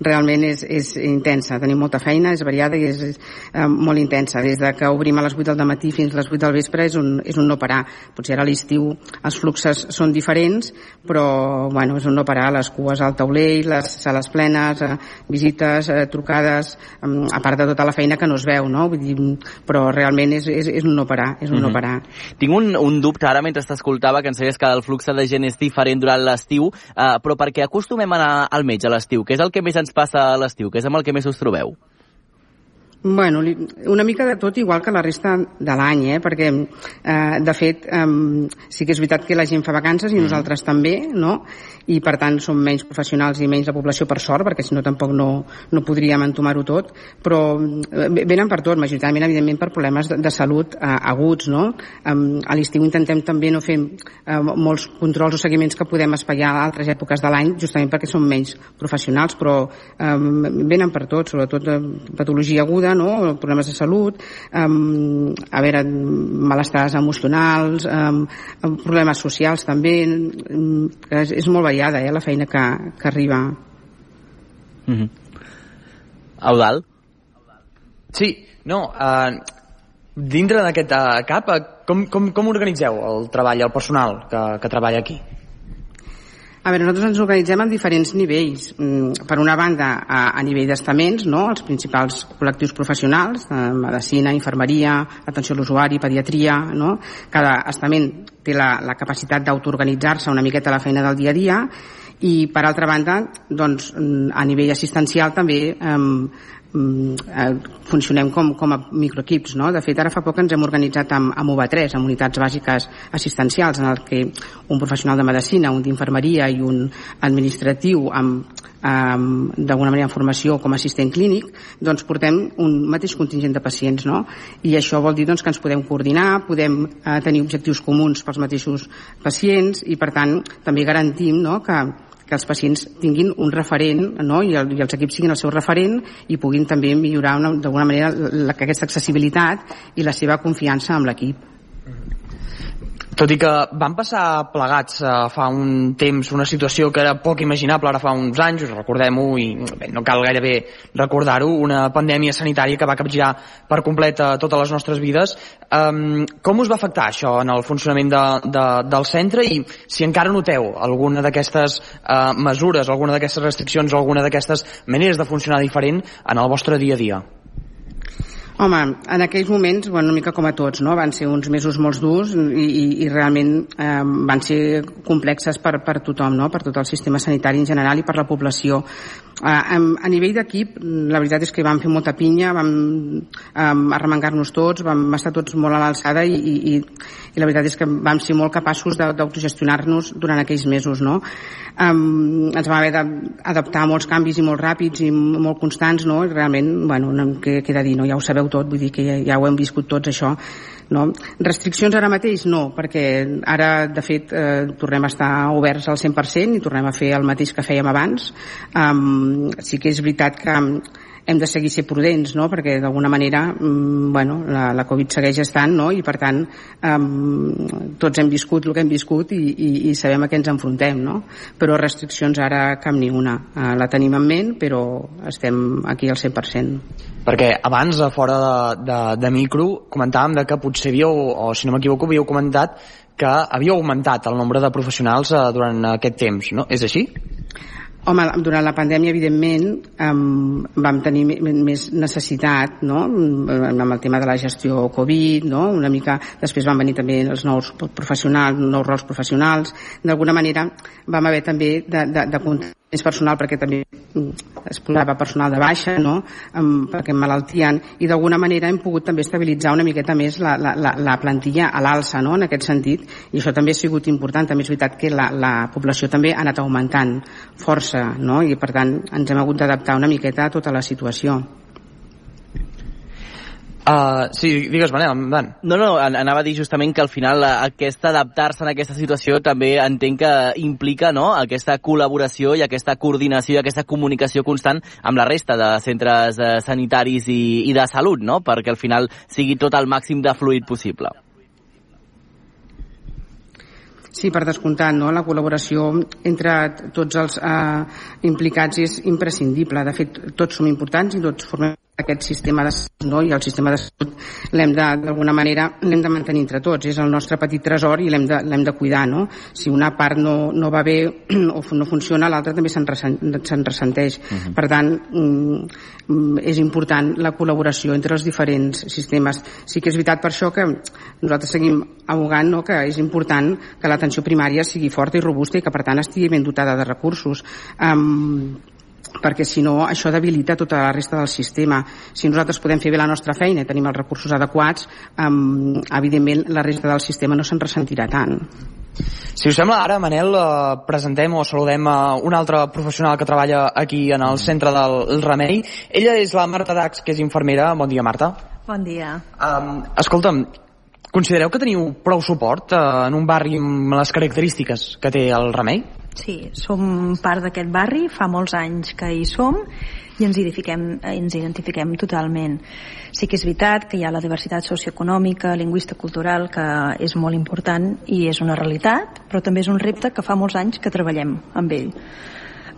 realment és, és intensa. Tenim molta feina, és variada i és, és eh, molt intensa. Des de que obrim a les 8 del matí fins a les 8 del vespre és un, és un no parar. Potser ara a l'estiu els fluxes són diferents, però, bueno, és un no parar. Les cues al taulell, les sales plenes, eh, visites, eh, trucades, eh, a part de tota la feina que no es veu, no? Vull dir, però realment és, és, és un no parar, és un mm -hmm. no mhm. parar. Tinc un, un dubte ara mentre t'escoltava que ens deies que el flux de gent és diferent durant l'estiu, eh, però per què acostumem a anar al metge a l'estiu? Què és el que més ens passa a l'estiu? Què és amb el que més us trobeu? Bueno, una mica de tot igual que la resta de l'any, eh? perquè eh, de fet eh, sí que és veritat que la gent fa vacances i mm. nosaltres també, no? i per tant som menys professionals i menys la població per sort, perquè si no tampoc no, no podríem entomar-ho tot, però eh, venen per tot, majoritàriament evidentment per problemes de, de salut eh, aguts, no? Eh, a l'estiu intentem també no fer eh, molts controls o seguiments que podem espaiar a altres èpoques de l'any, justament perquè som menys professionals, però eh, venen per tot, sobretot de patologia aguda, no? problemes de salut, um, a veure, malestars emocionals, um, problemes socials també, um, és, és molt variada eh, la feina que, que arriba. Mm -hmm. Eudal? Sí, no, uh, dintre d'aquest uh, CAP, uh, com, com, com organitzeu el treball, el personal que, que treballa aquí? A veure, nosaltres ens organitzem en diferents nivells. Mm, per una banda, a, a nivell d'estaments, no? els principals col·lectius professionals, eh, medicina, infermeria, atenció a l'usuari, pediatria, no? cada estament té la, la capacitat d'autoorganitzar-se una miqueta la feina del dia a dia i per altra banda doncs, a nivell assistencial també Mm, eh, funcionem com, com a microequips. No? De fet, ara fa poc ens hem organitzat amb, amb UBA3, amb unitats bàsiques assistencials, en el que un professional de medicina, un d'infermeria i un administratiu amb, amb d'alguna manera en formació com a assistent clínic, doncs portem un mateix contingent de pacients, no? I això vol dir doncs, que ens podem coordinar, podem eh, tenir objectius comuns pels mateixos pacients i, per tant, també garantim no, que, que els pacients tinguin un referent no? I, el, i els equips siguin el seu referent i puguin també millorar d'alguna manera la, aquesta accessibilitat i la seva confiança amb l'equip. Tot i que van passar plegats eh, fa un temps una situació que era poc imaginable ara fa uns anys, us recordem-ho i bé, no cal gairebé recordar-ho, una pandèmia sanitària que va capgirar per complet a totes les nostres vides. Um, com us va afectar això en el funcionament de, de, del centre i si encara noteu alguna d'aquestes uh, mesures, alguna d'aquestes restriccions alguna d'aquestes maneres de funcionar diferent en el vostre dia a dia? Home, en aquells moments, bueno, una mica com a tots, no? van ser uns mesos molt durs i, i, i realment eh, van ser complexes per, per tothom, no? per tot el sistema sanitari en general i per la població. Eh, a nivell d'equip, la veritat és que vam fer molta pinya, vam um, arremengar-nos tots, vam estar tots molt a l'alçada i, i, i, la veritat és que vam ser molt capaços d'autogestionar-nos durant aquells mesos. No? Um, ens vam haver d'adaptar a molts canvis i molt ràpids i molt constants, no? I realment, bueno, no, què, de dir, no? ja ho sabeu tot, vull dir que ja, ja ho hem viscut tots això, no? Restriccions ara mateix no, perquè ara de fet eh, tornem a estar oberts al 100% i tornem a fer el mateix que fèiem abans. Um, sí que és veritat que hem de seguir ser prudents, no? perquè d'alguna manera mm, bueno, la, la Covid segueix estant no? i per tant um, tots hem viscut el que hem viscut i, i, i sabem a què ens enfrontem no? però restriccions ara cap ni una uh, la tenim en ment però estem aquí al 100% perquè abans, a fora de, de, de micro, comentàvem de que potser havíeu, o si no m'equivoco, havíeu comentat que havia augmentat el nombre de professionals eh, durant aquest temps, no? És així? Home, durant la pandèmia, evidentment, vam tenir més necessitat, no?, amb el tema de la gestió Covid, no?, una mica... Després van venir també els nous professionals, nous rols professionals. D'alguna manera vam haver també de, de, de més personal perquè també mm, es posava personal de baixa no? um, perquè malaltien i d'alguna manera hem pogut també estabilitzar una miqueta més la, la, la, la plantilla a l'alça no? en aquest sentit i això també ha sigut important també és veritat que la, la població també ha anat augmentant força no? i per tant ens hem hagut d'adaptar una miqueta a tota la situació Uh, sí, digues, Manel, endavant. No, no, anava a dir justament que al final eh, aquesta adaptar-se en aquesta situació també entenc que implica no, aquesta col·laboració i aquesta coordinació i aquesta comunicació constant amb la resta de centres eh, sanitaris i, i de salut, no? perquè al final sigui tot el màxim de fluid possible. Sí, per descomptat, no? la col·laboració entre tots els eh, implicats és imprescindible. De fet, tots som importants i tots formem aquest sistema de salut no? i el sistema de salut l'hem d'alguna manera l'hem de mantenir entre tots, és el nostre petit tresor i l'hem de, de cuidar no? si una part no, no va bé o no funciona l'altra també se'n ressenteix uh -huh. per tant mm, és important la col·laboració entre els diferents sistemes sí que és veritat per això que nosaltres seguim abogant no? que és important que l'atenció primària sigui forta i robusta i que per tant estigui ben dotada de recursos um, perquè si no això debilita tota la resta del sistema. Si nosaltres podem fer bé la nostra feina i tenim els recursos adequats, um, evidentment la resta del sistema no se'n ressentirà tant. Si us sembla, ara, Manel, eh, presentem o saludem a una altra professional que treballa aquí en el centre del Remei. Ella és la Marta Dax, que és infermera. Bon dia, Marta. Bon dia. Um, escolta'm, considereu que teniu prou suport uh, en un barri amb les característiques que té el Remei? Sí, som part d'aquest barri, fa molts anys que hi som i ens identifiquem, ens identifiquem totalment. Sí que és veritat que hi ha la diversitat socioeconòmica, lingüista, cultural, que és molt important i és una realitat, però també és un repte que fa molts anys que treballem amb ell.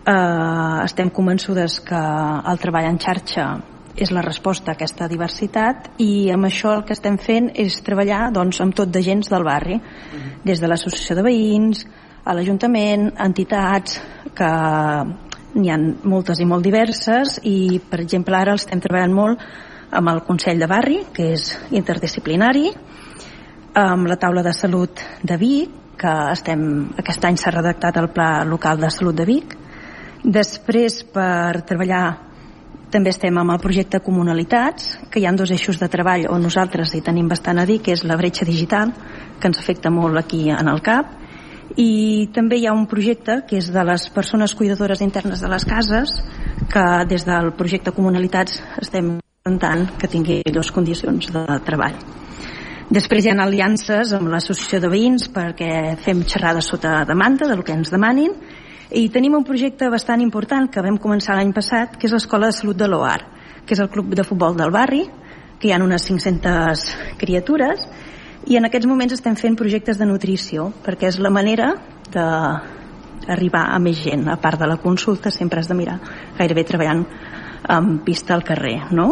Uh, estem convençudes que el treball en xarxa és la resposta a aquesta diversitat i amb això el que estem fent és treballar doncs, amb tot de gens del barri, des de l'associació de veïns, a l'Ajuntament, entitats que n'hi ha moltes i molt diverses i per exemple ara estem treballant molt amb el Consell de Barri que és interdisciplinari amb la taula de salut de Vic que estem, aquest any s'ha redactat el Pla Local de Salut de Vic. Després per treballar també estem amb el projecte Comunalitats, que hi ha dos eixos de treball on nosaltres hi tenim bastant a dir, que és la bretxa digital, que ens afecta molt aquí en el CAP, i també hi ha un projecte que és de les persones cuidadores internes de les cases que des del projecte Comunalitats estem intentant que tingui millors condicions de treball. Després hi ha aliances amb l'associació de veïns perquè fem xerrades sota demanda del que ens demanin i tenim un projecte bastant important que vam començar l'any passat que és l'Escola de Salut de l'OAR que és el club de futbol del barri que hi ha unes 500 criatures i en aquests moments estem fent projectes de nutrició perquè és la manera de arribar a més gent a part de la consulta sempre has de mirar gairebé treballant amb pista al carrer no?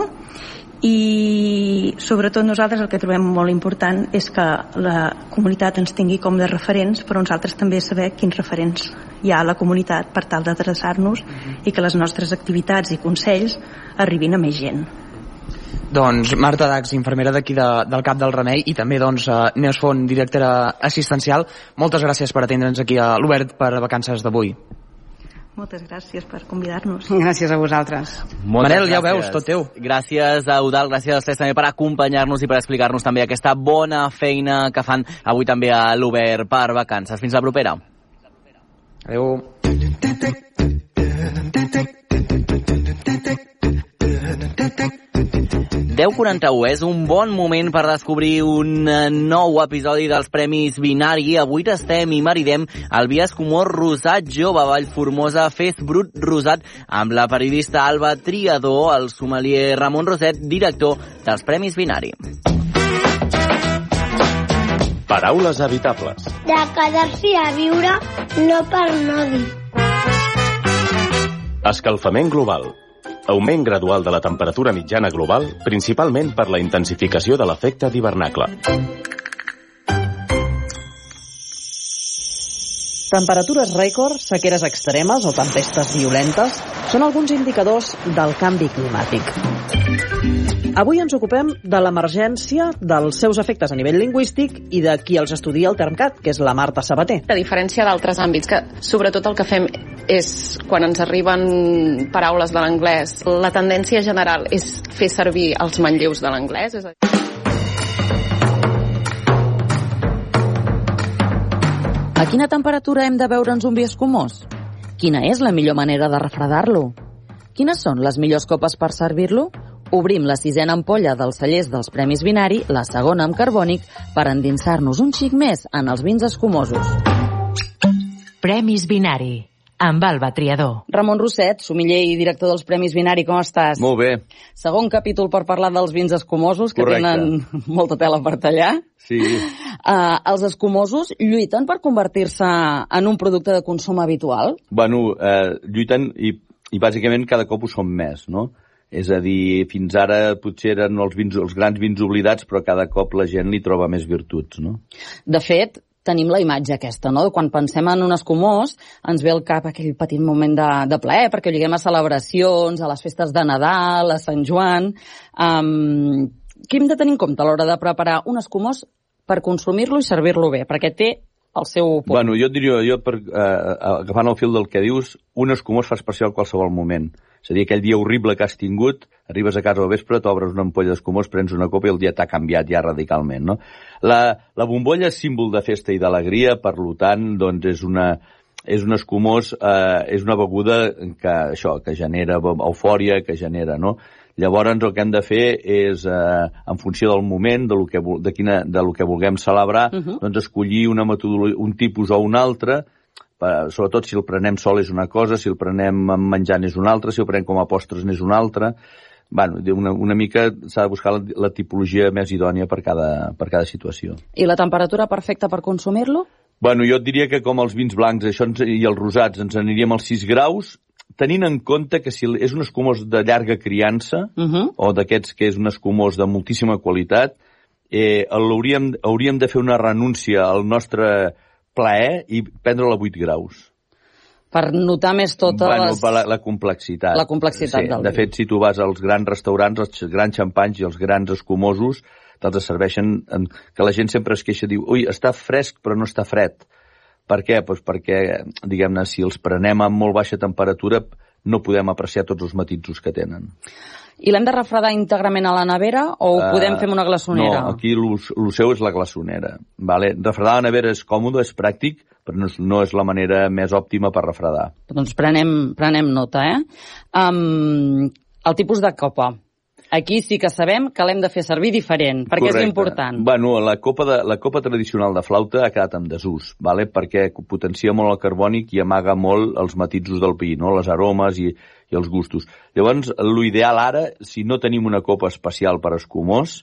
i sobretot nosaltres el que trobem molt important és que la comunitat ens tingui com de referents però nosaltres també saber quins referents hi ha a la comunitat per tal d'adreçar-nos uh -huh. i que les nostres activitats i consells arribin a més gent doncs Marta Dax, infermera d'aquí de, del CAP del Remei i també doncs uh, Neus Font, directora assistencial moltes gràcies per atendre'ns aquí a l'Obert per vacances d'avui moltes gràcies per convidar-nos. Gràcies a vosaltres. Moltes Manel, ja ho veus, tot teu. Gràcies a Eudal, gràcies a vostès també per acompanyar-nos i per explicar-nos també aquesta bona feina que fan avui també a l'Obert per vacances. Fins la propera. Adéu. 10.41 és un bon moment per descobrir un eh, nou episodi dels Premis Binari. Avui tastem i maridem el Vies Comor Rosat Jove Vallformosa Fes Brut Rosat amb la periodista Alba Triador, el sommelier Ramon Roset, director dels Premis Binari. Paraules habitables. De quedar-s'hi a viure, no per no dir. Escalfament global Augment gradual de la temperatura mitjana global, principalment per la intensificació de l'efecte d'hivernacle. Temperatures rècord, sequeres extremes o tempestes violentes són alguns indicadors del canvi climàtic. Avui ens ocupem de l'emergència, dels seus efectes a nivell lingüístic i de qui els estudia el Termcat, que és la Marta Sabater. A diferència d'altres àmbits, que sobretot el que fem és, quan ens arriben paraules de l'anglès, la tendència general és fer servir els manlleus de l'anglès, és a dir... A quina temperatura hem de beure'ns un vi escumós? Quina és la millor manera de refredar-lo? Quines són les millors copes per servir-lo? Obrim la sisena ampolla dels cellers dels Premis Binari, la segona amb carbònic, per endinsar-nos un xic més en els vins escumosos. Premis Binari. Amb Alba Triador. Ramon Rosset, sumiller i director dels Premis Binari, com estàs? Molt bé. Segon capítol per parlar dels vins escumosos, que Correcte. tenen molta tela per tallar. Sí. Uh, els escumosos lluiten per convertir-se en un producte de consum habitual? Bueno, eh, lluiten i, i bàsicament cada cop ho són més, no? És a dir, fins ara potser eren els, vins, els grans vins oblidats, però cada cop la gent li troba més virtuts, no? De fet, tenim la imatge aquesta, no? Quan pensem en un escumós, ens ve al cap aquell petit moment de, de plaer, perquè ho lliguem a celebracions, a les festes de Nadal, a Sant Joan... Um, què hem de tenir en compte a l'hora de preparar un escumós per consumir-lo i servir-lo bé? Perquè té el seu punt. Bueno, jo et diria, jo per, eh, agafant el fil del que dius, un escumós fa especial qualsevol moment. És a dir, aquell dia horrible que has tingut, arribes a casa al vespre, t'obres una ampolla d'escumós, prens una copa i el dia t'ha canviat ja radicalment, no? La, la bombolla és símbol de festa i d'alegria, per tant, doncs és una, és un escumós, eh, és una beguda que, això, que genera eufòria, que genera, no? Llavors el que hem de fer és, eh, en funció del moment, de lo que, de quina, de lo que vulguem celebrar, uh -huh. doncs escollir una metodologia, un tipus o un altre, per, sobretot si el prenem sol és una cosa, si el prenem menjant és una altra, si el prenem com a postres n'és una altra. Bueno, una, una mica s'ha de buscar la, la tipologia més idònia per cada, per cada situació. I la temperatura perfecta per consumir-lo? Bueno, jo et diria que com els vins blancs això ens, i els rosats ens aniríem als 6 graus, tenint en compte que si és un escumós de llarga criança, uh -huh. o d'aquests que és un escumós de moltíssima qualitat, eh, hauríem, hauríem de fer una renúncia al nostre plaer i prendre-la a 8 graus. Per notar més tota bueno, les... la, la complexitat. La complexitat sí, del De fet, si tu vas als grans restaurants, els grans xampanys i els grans escumosos, te'ls serveixen en, que la gent sempre es queixa, diu, ui, està fresc però no està fred. Per què? Pues perquè, diguem-ne, si els prenem amb molt baixa temperatura, no podem apreciar tots els matisos que tenen. I l'hem de refredar íntegrament a la nevera o ho podem fer amb una glaçonera? No, aquí el seu és la glaçonera. Vale? Refredar a la nevera és còmode, és pràctic, però no és, no és la manera més òptima per refredar. Doncs prenem, prenem nota, eh? Um, el tipus de copa. Aquí sí que sabem que l'hem de fer servir diferent, perquè Correcte. és important. Bueno, la copa, de, la copa tradicional de flauta ha quedat en desús, vale? perquè potencia molt el carbònic i amaga molt els matisos del vi, no? les aromes i, i els gustos. Llavors, l'ideal ara, si no tenim una copa especial per escumós,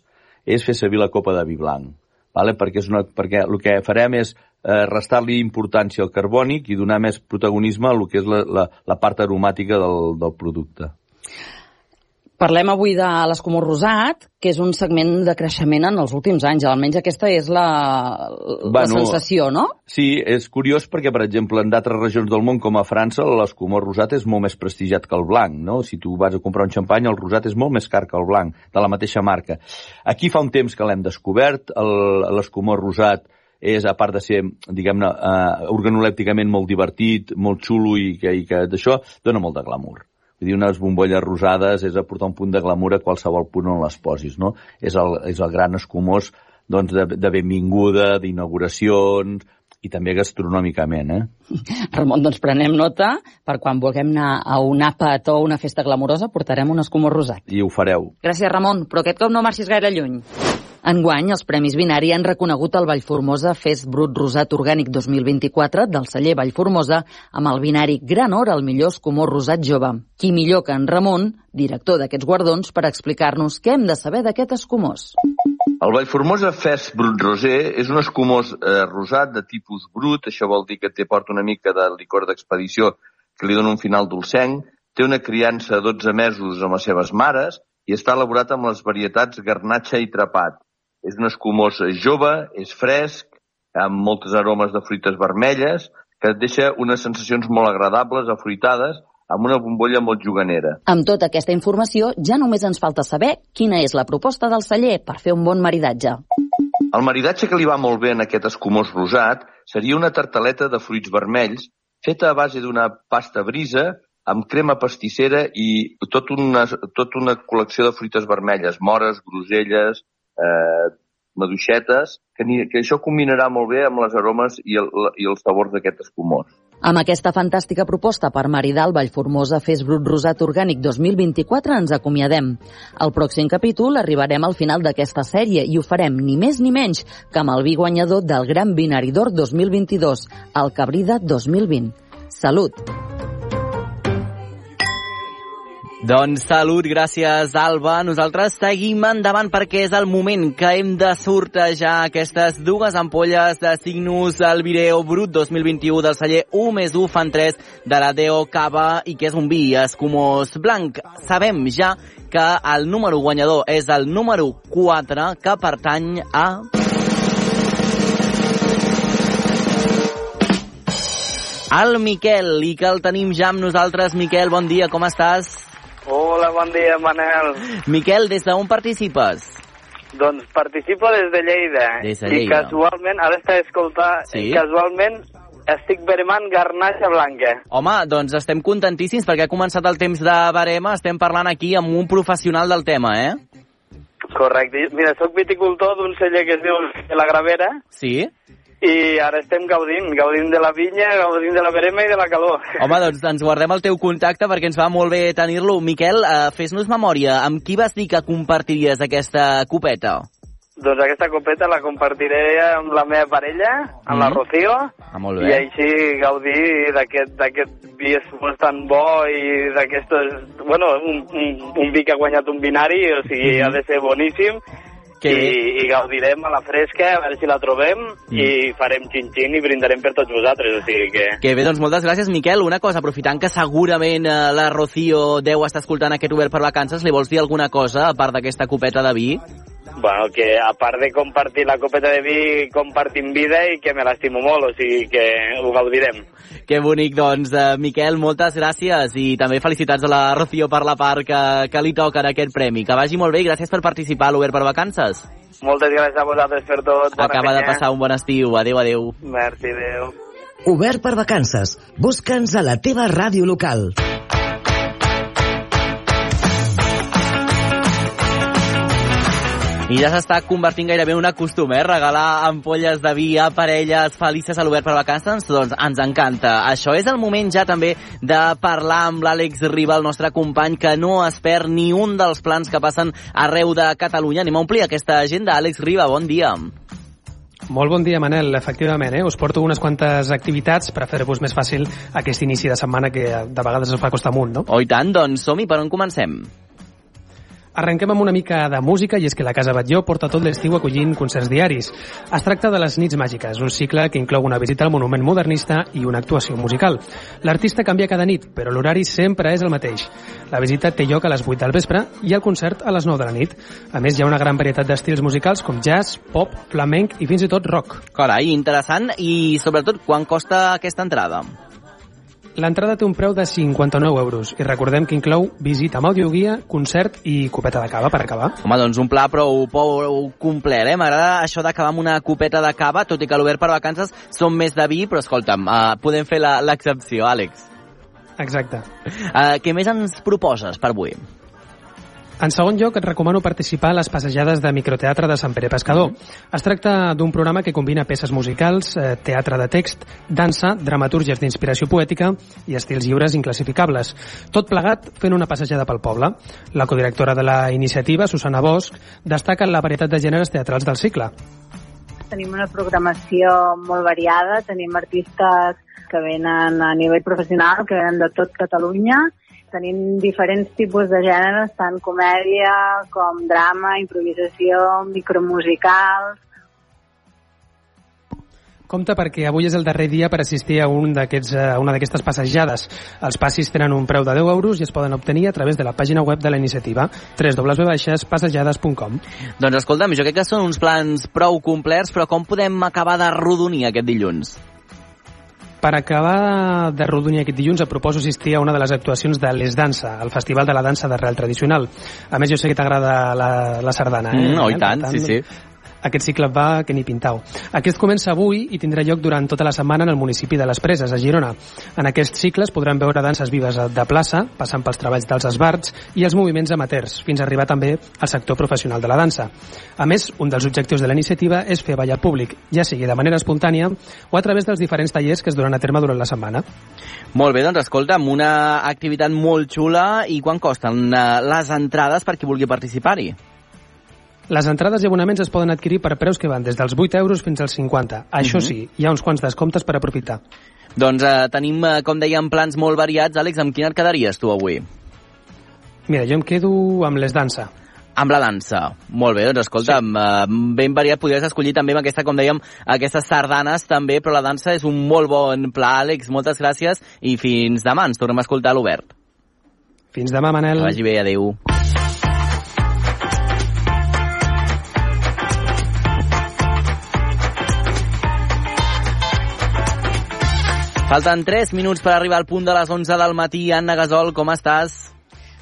és fer servir la copa de vi blanc. Vale? Perquè, és una, perquè el que farem és eh, restar-li importància al carbònic i donar més protagonisme a lo que és la, la, la part aromàtica del, del producte. Parlem avui de l'escumós rosat, que és un segment de creixement en els últims anys. Almenys aquesta és la, la Bueno, sensació, no? Sí, és curiós perquè, per exemple, en d'altres regions del món, com a França, l'escumós rosat és molt més prestigiat que el blanc, no? Si tu vas a comprar un xampany, el rosat és molt més car que el blanc, de la mateixa marca. Aquí fa un temps que l'hem descobert, l'escumós rosat és, a part de ser, diguem-ne, uh, organolèpticament molt divertit, molt xulo i que, i que d'això, dona molt de glamour. Vull dir, unes bombolles rosades és aportar un punt de glamour a qualsevol punt on les posis, no? És el, és el gran escumós doncs, de, de benvinguda, d'inauguracions, i també gastronòmicament, eh? Ramon, doncs prenem nota per quan vulguem anar a un àpat o una festa glamurosa portarem un escumós rosat. I ho fareu. Gràcies, Ramon, però aquest cop no marxis gaire lluny. Enguany, els Premis Binari han reconegut el Vallformosa Fes Brut Rosat Orgànic 2024 del celler Vallformosa amb el binari Gran Or al millor escumós rosat jove. Qui millor que en Ramon, director d'aquests guardons, per explicar-nos què hem de saber d'aquest escumós. El Vallformosa Fest Brut Rosé és un escumós eh, rosat de tipus brut, això vol dir que té porta una mica de licor d'expedició que li dona un final dolcenc, té una criança de 12 mesos amb les seves mares i està elaborat amb les varietats garnatxa i trapat. És un escumós jove, és fresc, amb moltes aromes de fruites vermelles, que et deixa unes sensacions molt agradables, afruitades, amb una bombolla molt juganera. Amb tota aquesta informació, ja només ens falta saber quina és la proposta del celler per fer un bon maridatge. El maridatge que li va molt bé en aquest escumós rosat seria una tartaleta de fruits vermells feta a base d'una pasta brisa amb crema pastissera i tot una, tot una col·lecció de fruites vermelles, mores, groselles, eh, maduixetes, que, ni, que això combinarà molt bé amb les aromes i, el, i els sabors d'aquest escumós. Amb aquesta fantàstica proposta per maridar el Vallformosa Fes Brut Rosat Orgànic 2024 ens acomiadem. Al pròxim capítol arribarem al final d'aquesta sèrie i ho farem ni més ni menys que amb el vi guanyador del Gran Binari d'Or 2022, el Cabrida 2020. Salut! Doncs salut, gràcies Alba. Nosaltres seguim endavant perquè és el moment que hem de sortejar aquestes dues ampolles de signos al Vireo Brut 2021 del celler 1 més 1 fan 3 de la Deo Cava i que és un vi escumós blanc. Sabem ja que el número guanyador és el número 4 que pertany a... El Miquel, i que el tenim ja amb nosaltres. Miquel, bon dia, com estàs? Hola, bon dia, Manel. Miquel, des d'on participes? Doncs participo des de Lleida. Des de I Lleida. casualment, ara està escoltant, Sí? casualment estic veremant garnatxa blanca. Home, doncs estem contentíssims perquè ha començat el temps de barema. Estem parlant aquí amb un professional del tema, eh? Correcte. Mira, sóc viticultor d'un celler que es diu La Gravera Sí? I ara estem gaudint, gaudint de la vinya, gaudint de la verema i de la calor. Home, doncs ens guardem el teu contacte perquè ens va molt bé tenir-lo. Miquel, eh, fes-nos memòria. Amb qui vas dir que compartiries aquesta copeta? Doncs aquesta copeta la compartiré amb la meva parella, amb la Mhm. Rocío, Ah, molt i bé. així gaudir d'aquest vi escumós tan bo i d'aquestes... Bueno, un, un, un vi que ha guanyat un binari, o sigui, Mhm. ha de ser boníssim, Que i, i gaudirem a la fresca, a veure si la trobem, Mm. i farem xin-xin i brindarem per tots vosaltres, o sigui que... Que bé, doncs moltes gràcies, Miquel. Una cosa, aprofitant que segurament eh, la Rocío deu estar escoltant aquest Obert per Vacances, li vols dir alguna cosa, a part d'aquesta copeta de vi? Bueno, que a part de compartir la copeta de vi, compartim vida i que me l'estimo molt, o sigui que ho gaudirem. Que bonic, doncs, eh, Miquel, moltes gràcies i també felicitats a la Rocío per la part que, que li toca en aquest premi. Que vagi molt bé i gràcies per participar a l'Obert per Vacances. Moltes gràcies a vosaltres per tot. Bona Acaba de feina. passar un bon estiu. Adéu, adéu. Merci, adéu. Obert per vacances. Busca'ns a la teva ràdio local. I ja s'està convertint gairebé en un costum, eh? Regalar ampolles de vi a parelles felices a l'Obert per Vacances, doncs ens encanta. Això és el moment ja també de parlar amb l'Àlex Riba, el nostre company, que no es perd ni un dels plans que passen arreu de Catalunya. Anem a omplir aquesta agenda. Àlex Riba, bon dia. Molt bon dia, Manel. Efectivament, eh? us porto unes quantes activitats per fer-vos més fàcil aquest inici de setmana que de vegades es fa costar amunt, no? Oh, i tant, doncs som-hi, per on comencem? Arrenquem amb una mica de música i és que la Casa Batlló porta tot l'estiu acollint concerts diaris. Es tracta de les Nits Màgiques, un cicle que inclou una visita al monument modernista i una actuació musical. L'artista canvia cada nit, però l'horari sempre és el mateix. La visita té lloc a les 8 del vespre i el concert a les 9 de la nit. A més, hi ha una gran varietat d'estils musicals com jazz, pop, flamenc i fins i tot rock. Carai, interessant. I sobretot, quan costa aquesta entrada? L'entrada té un preu de 59 euros i recordem que inclou visita amb audioguia, concert i copeta de cava per acabar. Home, doncs un pla prou, prou complet, eh? M'agrada això d'acabar amb una copeta de cava, tot i que l'Obert per Vacances són més de vi, però escolta'm, uh, podem fer la- l'excepció, Àlex. Exacte. Uh, què més ens proposes per avui? En segon lloc, et recomano participar a les passejades de microteatre de Sant Pere Pescador. Es tracta d'un programa que combina peces musicals, eh, teatre de text, dansa, dramatúrgies d'inspiració poètica i estils lliures inclassificables. Tot plegat fent una passejada pel poble. La codirectora de la iniciativa, Susana Bosch, destaca la varietat de gèneres teatrals del cicle. Tenim una programació molt variada, tenim artistes que venen a nivell professional, que venen de tot Catalunya, tenim diferents tipus de gèneres, tant comèdia com drama, improvisació, micromusicals, Compte perquè avui és el darrer dia per assistir a, un d'aquests, a una d'aquestes passejades. Els passis tenen un preu de 10 euros i es poden obtenir a través de la pàgina web de la iniciativa www.passejades.com Doncs escolta'm, jo crec que són uns plans prou complets, però com podem acabar de rodonir aquest dilluns? Per acabar de rodonir aquest dilluns, et proposo assistir a una de les actuacions de Les Dansa, el Festival de la Dansa d'Arrel Tradicional. A més, jo sé que t'agrada la, la sardana. Eh? Mm, oh, i Per tant, sí, sí. Aquest cicle va que ni pintau. Aquest comença avui i tindrà lloc durant tota la setmana en el municipi de les Preses, a Girona. En aquests cicles podran veure danses vives de plaça, passant pels treballs dels esbarts i els moviments amateurs, fins a arribar també al sector professional de la dansa. A més, un dels objectius de la iniciativa és fer ballar públic, ja sigui de manera espontània o a través dels diferents tallers que es duran a terme durant la setmana. Molt bé, doncs escolta, amb una activitat molt xula i quan costen eh, les entrades per qui vulgui participar-hi? Les entrades i abonaments es poden adquirir per preus que van des dels 8 euros fins als 50. Això Mhm. sí, hi ha uns quants descomptes per aprofitar. Doncs eh, tenim, eh, com dèiem, plans molt variats. Àlex, amb quin et quedaries tu avui? Mira, jo em quedo amb les dansa. Amb la dansa. Molt bé, doncs escolta, sí. uh, ben variat, podries escollir també amb aquesta, com dèiem, aquestes sardanes també, però la dansa és un molt bon pla, Àlex, moltes gràcies i fins demà, ens tornem a escoltar a l'Obert. Fins demà, Manel. Que vagi bé, adeu. Falten 3 minuts per arribar al punt de les 11 del matí. Anna Gasol, com estàs?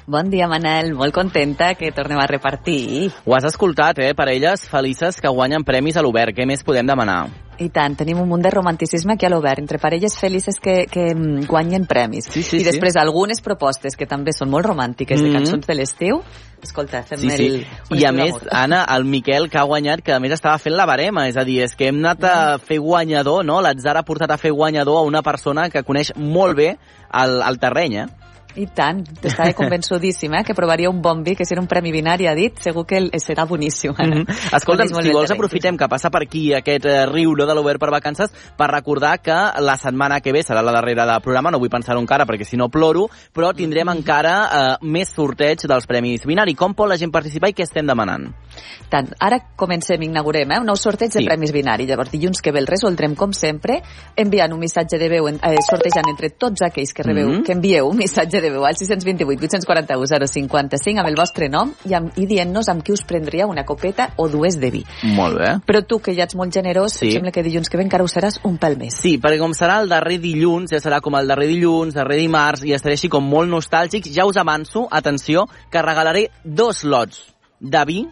Bon dia, Manel. Molt contenta que tornem a repartir. Ho has escoltat, eh? Parelles felices que guanyen premis a l'Obert. Què més podem demanar? I tant, tenim un munt de romanticisme aquí a l'Obert, entre parelles felices que, que mm, guanyen premis. Sí, sí, I després sí. algunes propostes que també són molt romàntiques, Mhm. de cançons de l'estiu. Escolta, fem Sí, sí. el... un I a més. Anna, el Miquel, que ha guanyat, que a més estava fent la barema, és a dir, és que hem anat a fer guanyador, no? L'atzar ha portat a fer guanyador a una persona que coneix molt bé el, el terreny, eh? I tant, estava convençudíssima eh, que provaria un bon vi, que si era un premi binari, ha dit, segur que serà boníssim. Ara. Mhm. Escolta'm, si vols aprofitem que passa per aquí aquest eh, riu no, de l'Obert per vacances per recordar que la setmana que ve serà la darrera de programa, no vull pensar-ho encara perquè si no ploro, però tindrem Mm. encara eh, més sorteig dels Premis Binari. Com pot la gent participar i què estem demanant? Tant, ara comencem, inaugurem eh, un nou sorteig de Sí. premis binari. Llavors, dilluns que ve el resoldrem, com sempre, enviant un missatge de veu, eh, sortejant entre tots aquells que rebeu, Mhm. que envieu un missatge de veu al 628 841 055 amb el vostre nom i, amb, i dient-nos amb qui us prendria una copeta o dues de vi. Molt bé. Però tu, que ja ets molt generós, Sí. em sembla que dilluns que ve encara ho seràs un pèl més. Sí, perquè com serà el darrer dilluns, ja serà com el darrer dilluns, darrer dimarts, i estaré així com molt nostàlgics, ja us avanço, atenció, que regalaré dos lots de vi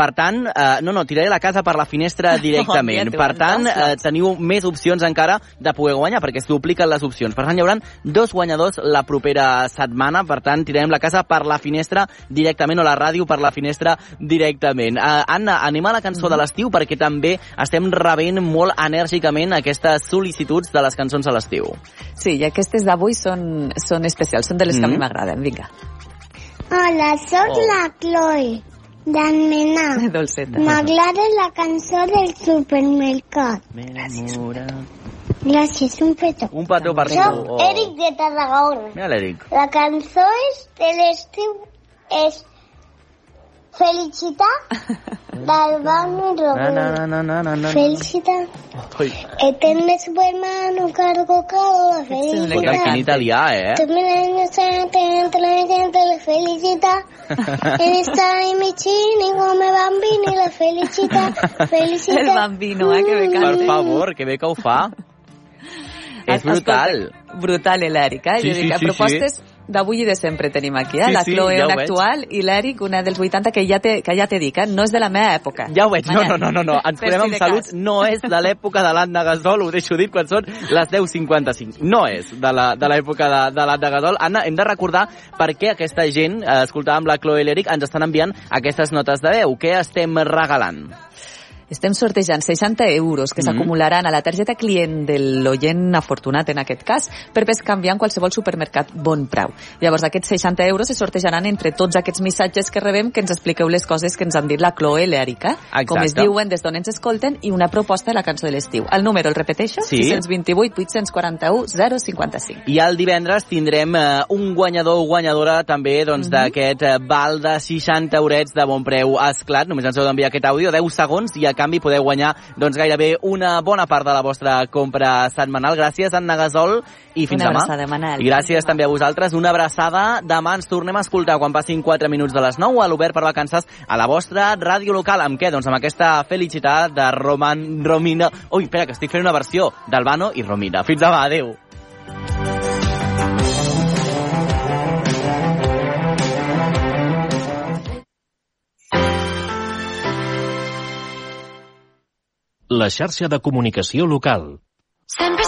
per tant, eh, no, no, tiraré la casa per la finestra directament. Per tant, eh, teniu més opcions encara de poder guanyar, perquè es dupliquen les opcions. Per tant, hi haurà dos guanyadors la propera setmana, per tant, tirarem la casa per la finestra directament, o la ràdio per la finestra directament. Eh, Anna, anem a la cançó de l'estiu, perquè també estem rebent molt enèrgicament aquestes sol·licituds de les cançons a l'estiu. Sí, i aquestes d'avui són, són especials, són de les que a mi Mhm. m'agraden. Vinga. Hola, sóc Oh. la Chloe, d'Almenar. Dolceta. M'agrada la cançó del supermercat. Gràcies, un petó. Un petó per tu. Soc Oh. Eric de Tarragona. Mira l'Eric. La cançó és de l'estiu és Felicitar del Banu Na, na, Robert. na, na, na, na. Felicitar. Ui, Eterno Superman, cargo cada la Escolta, felicidad. quin italià, eh? Tu mi años entre la gente la felicità e ne stai vicini come bambini la felicità felicità El bambino, eh, que bé Per canta. favor, que bé que ho fa. És brutal. Escolta, brutal, l'Eric, eh? Sí, sí, sí, propostes d'avui i de sempre tenim aquí, eh? Sí, la sí, Chloe, ja una actual, i l'Eric, una dels 80, que ja te, que ja te dic, eh? No és de la meva època. Ja ho veig, no, no, no, no, no. ens si amb de salut, cas. no és de l'època de l'Anna Gasol, ho deixo dit quan són les 10.55. No és de la- de l'època de, de l'Anna Gasol. Anna, hem de recordar per què aquesta gent, eh, escoltàvem la Chloe i l'Eric, ens estan enviant aquestes notes de veu. Què estem regalant? Estem sortejant 60 euros que Mhm. s'acumularan a la targeta client de l'oient afortunat en aquest cas per canviar en qualsevol supermercat bon preu. Llavors aquests 60 euros se sortejaran entre tots aquests missatges que rebem que ens expliqueu les coses que ens han dit la Chloe i l'Erica, com es diuen, des d'on ens escolten i una proposta de la cançó de l'estiu. El número, el repeteixo? Sí. 628 841 055. I el divendres tindrem eh, un guanyador o guanyadora també doncs, Mhm. d'aquest eh, val de 60 eurets de bon preu esclat. Només ens heu d'enviar aquest àudio, 10 segons, i a canvi podeu guanyar doncs, gairebé una bona part de la vostra compra setmanal. Gràcies, Anna Gasol, i fins Una demà. abraçada, Manel. I gràcies també a vosaltres. Una abraçada. Demà ens tornem a escoltar quan passin 4 minuts de les 9 a l'Obert per Vacances a la vostra ràdio local. Amb què? Doncs amb aquesta felicitat de Roman Romina. Ui, espera, que estic fent una versió d'Albano i Romina. Fins demà, adeu. La xarxa de comunicació local. Sempre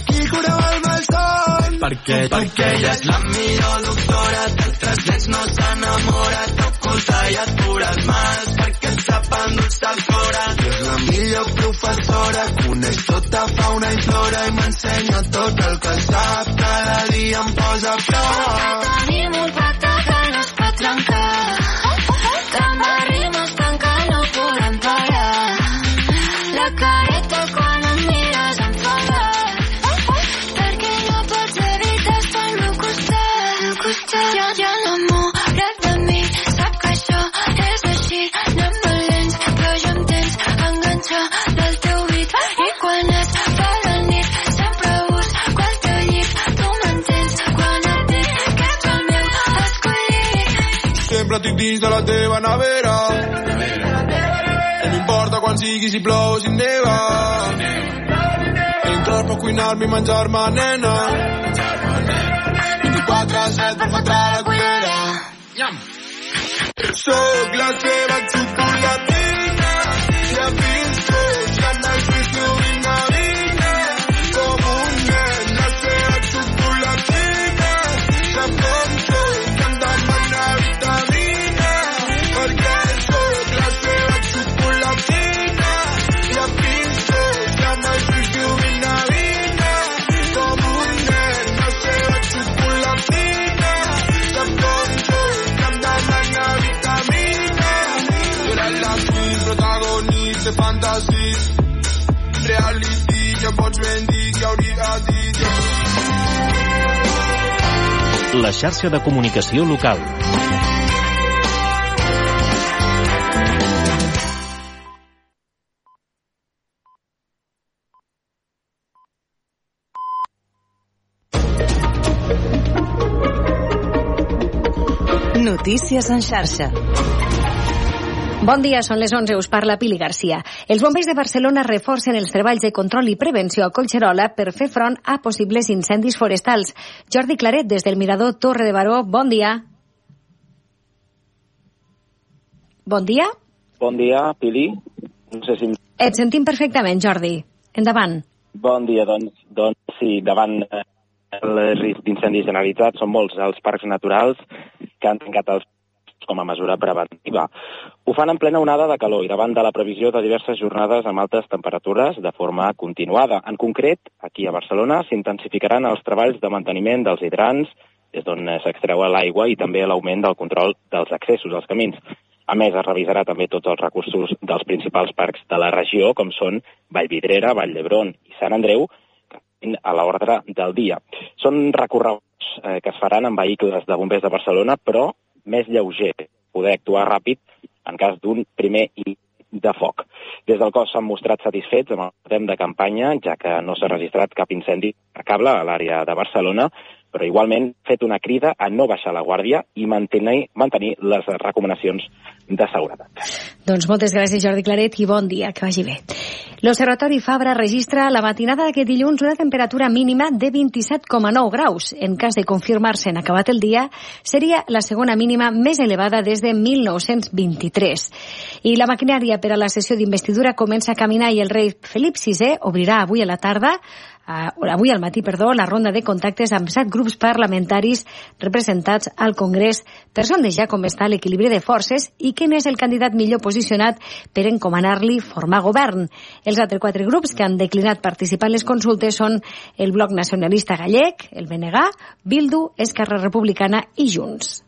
aquí, cureu el malson. Per què? Perquè ella és la millor doctora, d'altres nens no s'enamora, t'oculta i et cura els mals, perquè et sap endolçar el cor. És la millor professora, coneix tota fauna i flora i m'ensenya tot el que sap, cada dia em posa a prova. Sempre estic dins de la teva nevera. No m'importa quan sigui, si plou o si neva. Entrar per cuinar-me i menjar-me, nena. 24 a 7 per fotre la cullera. Soc la La xarxa de comunicació local. Notícies en xarxa. Bon dia, són les 11, us parla Pili Garcia. Els bombers de Barcelona reforcen els treballs de control i prevenció a Collserola per fer front a possibles incendis forestals. Jordi Claret, des del Mirador Torre de Baró, bon dia. Bon dia. Bon dia, Pili. No sé si... Et sentim perfectament, Jordi. Endavant. Bon dia, doncs, doncs sí, davant eh, el risc d'incendis generalitzat són molts els parcs naturals que han tancat els com a mesura preventiva. Ho fan en plena onada de calor i davant de la previsió de diverses jornades amb altes temperatures de forma continuada. En concret, aquí a Barcelona s'intensificaran els treballs de manteniment dels hidrants, des d'on s'extreu l'aigua i també l'augment del control dels accessos als camins. A més, es revisarà també tots els recursos dels principals parcs de la regió, com són Vallvidrera, Vall d'Hebron i Sant Andreu, a l'ordre del dia. Són recorreguts eh, que es faran amb vehicles de bombers de Barcelona, però més lleuger, poder actuar ràpid en cas d'un primer de foc. Des del cos s'han mostrat satisfets amb el temps de campanya, ja que no s'ha registrat cap incendi a cable a l'àrea de Barcelona, però igualment fet una crida a no baixar la guàrdia i mantenir, mantenir les recomanacions de seguretat. Doncs moltes gràcies, Jordi Claret, i bon dia, que vagi bé. L'Observatori Fabra registra la matinada d'aquest dilluns una temperatura mínima de 27,9 graus. En cas de confirmar-se en acabat el dia, seria la segona mínima més elevada des de 1923. I la maquinària per a la sessió d'investidura comença a caminar i el rei Felip VI obrirà avui a la tarda uh, avui al matí, perdó, la ronda de contactes amb set grups parlamentaris representats al Congrés per sondejar com està l'equilibri de forces i quin és el candidat millor posicionat per encomanar-li formar govern. Els altres quatre grups que han declinat participar en les consultes són el Bloc Nacionalista Gallec, el BNG, Bildu, Esquerra Republicana i Junts.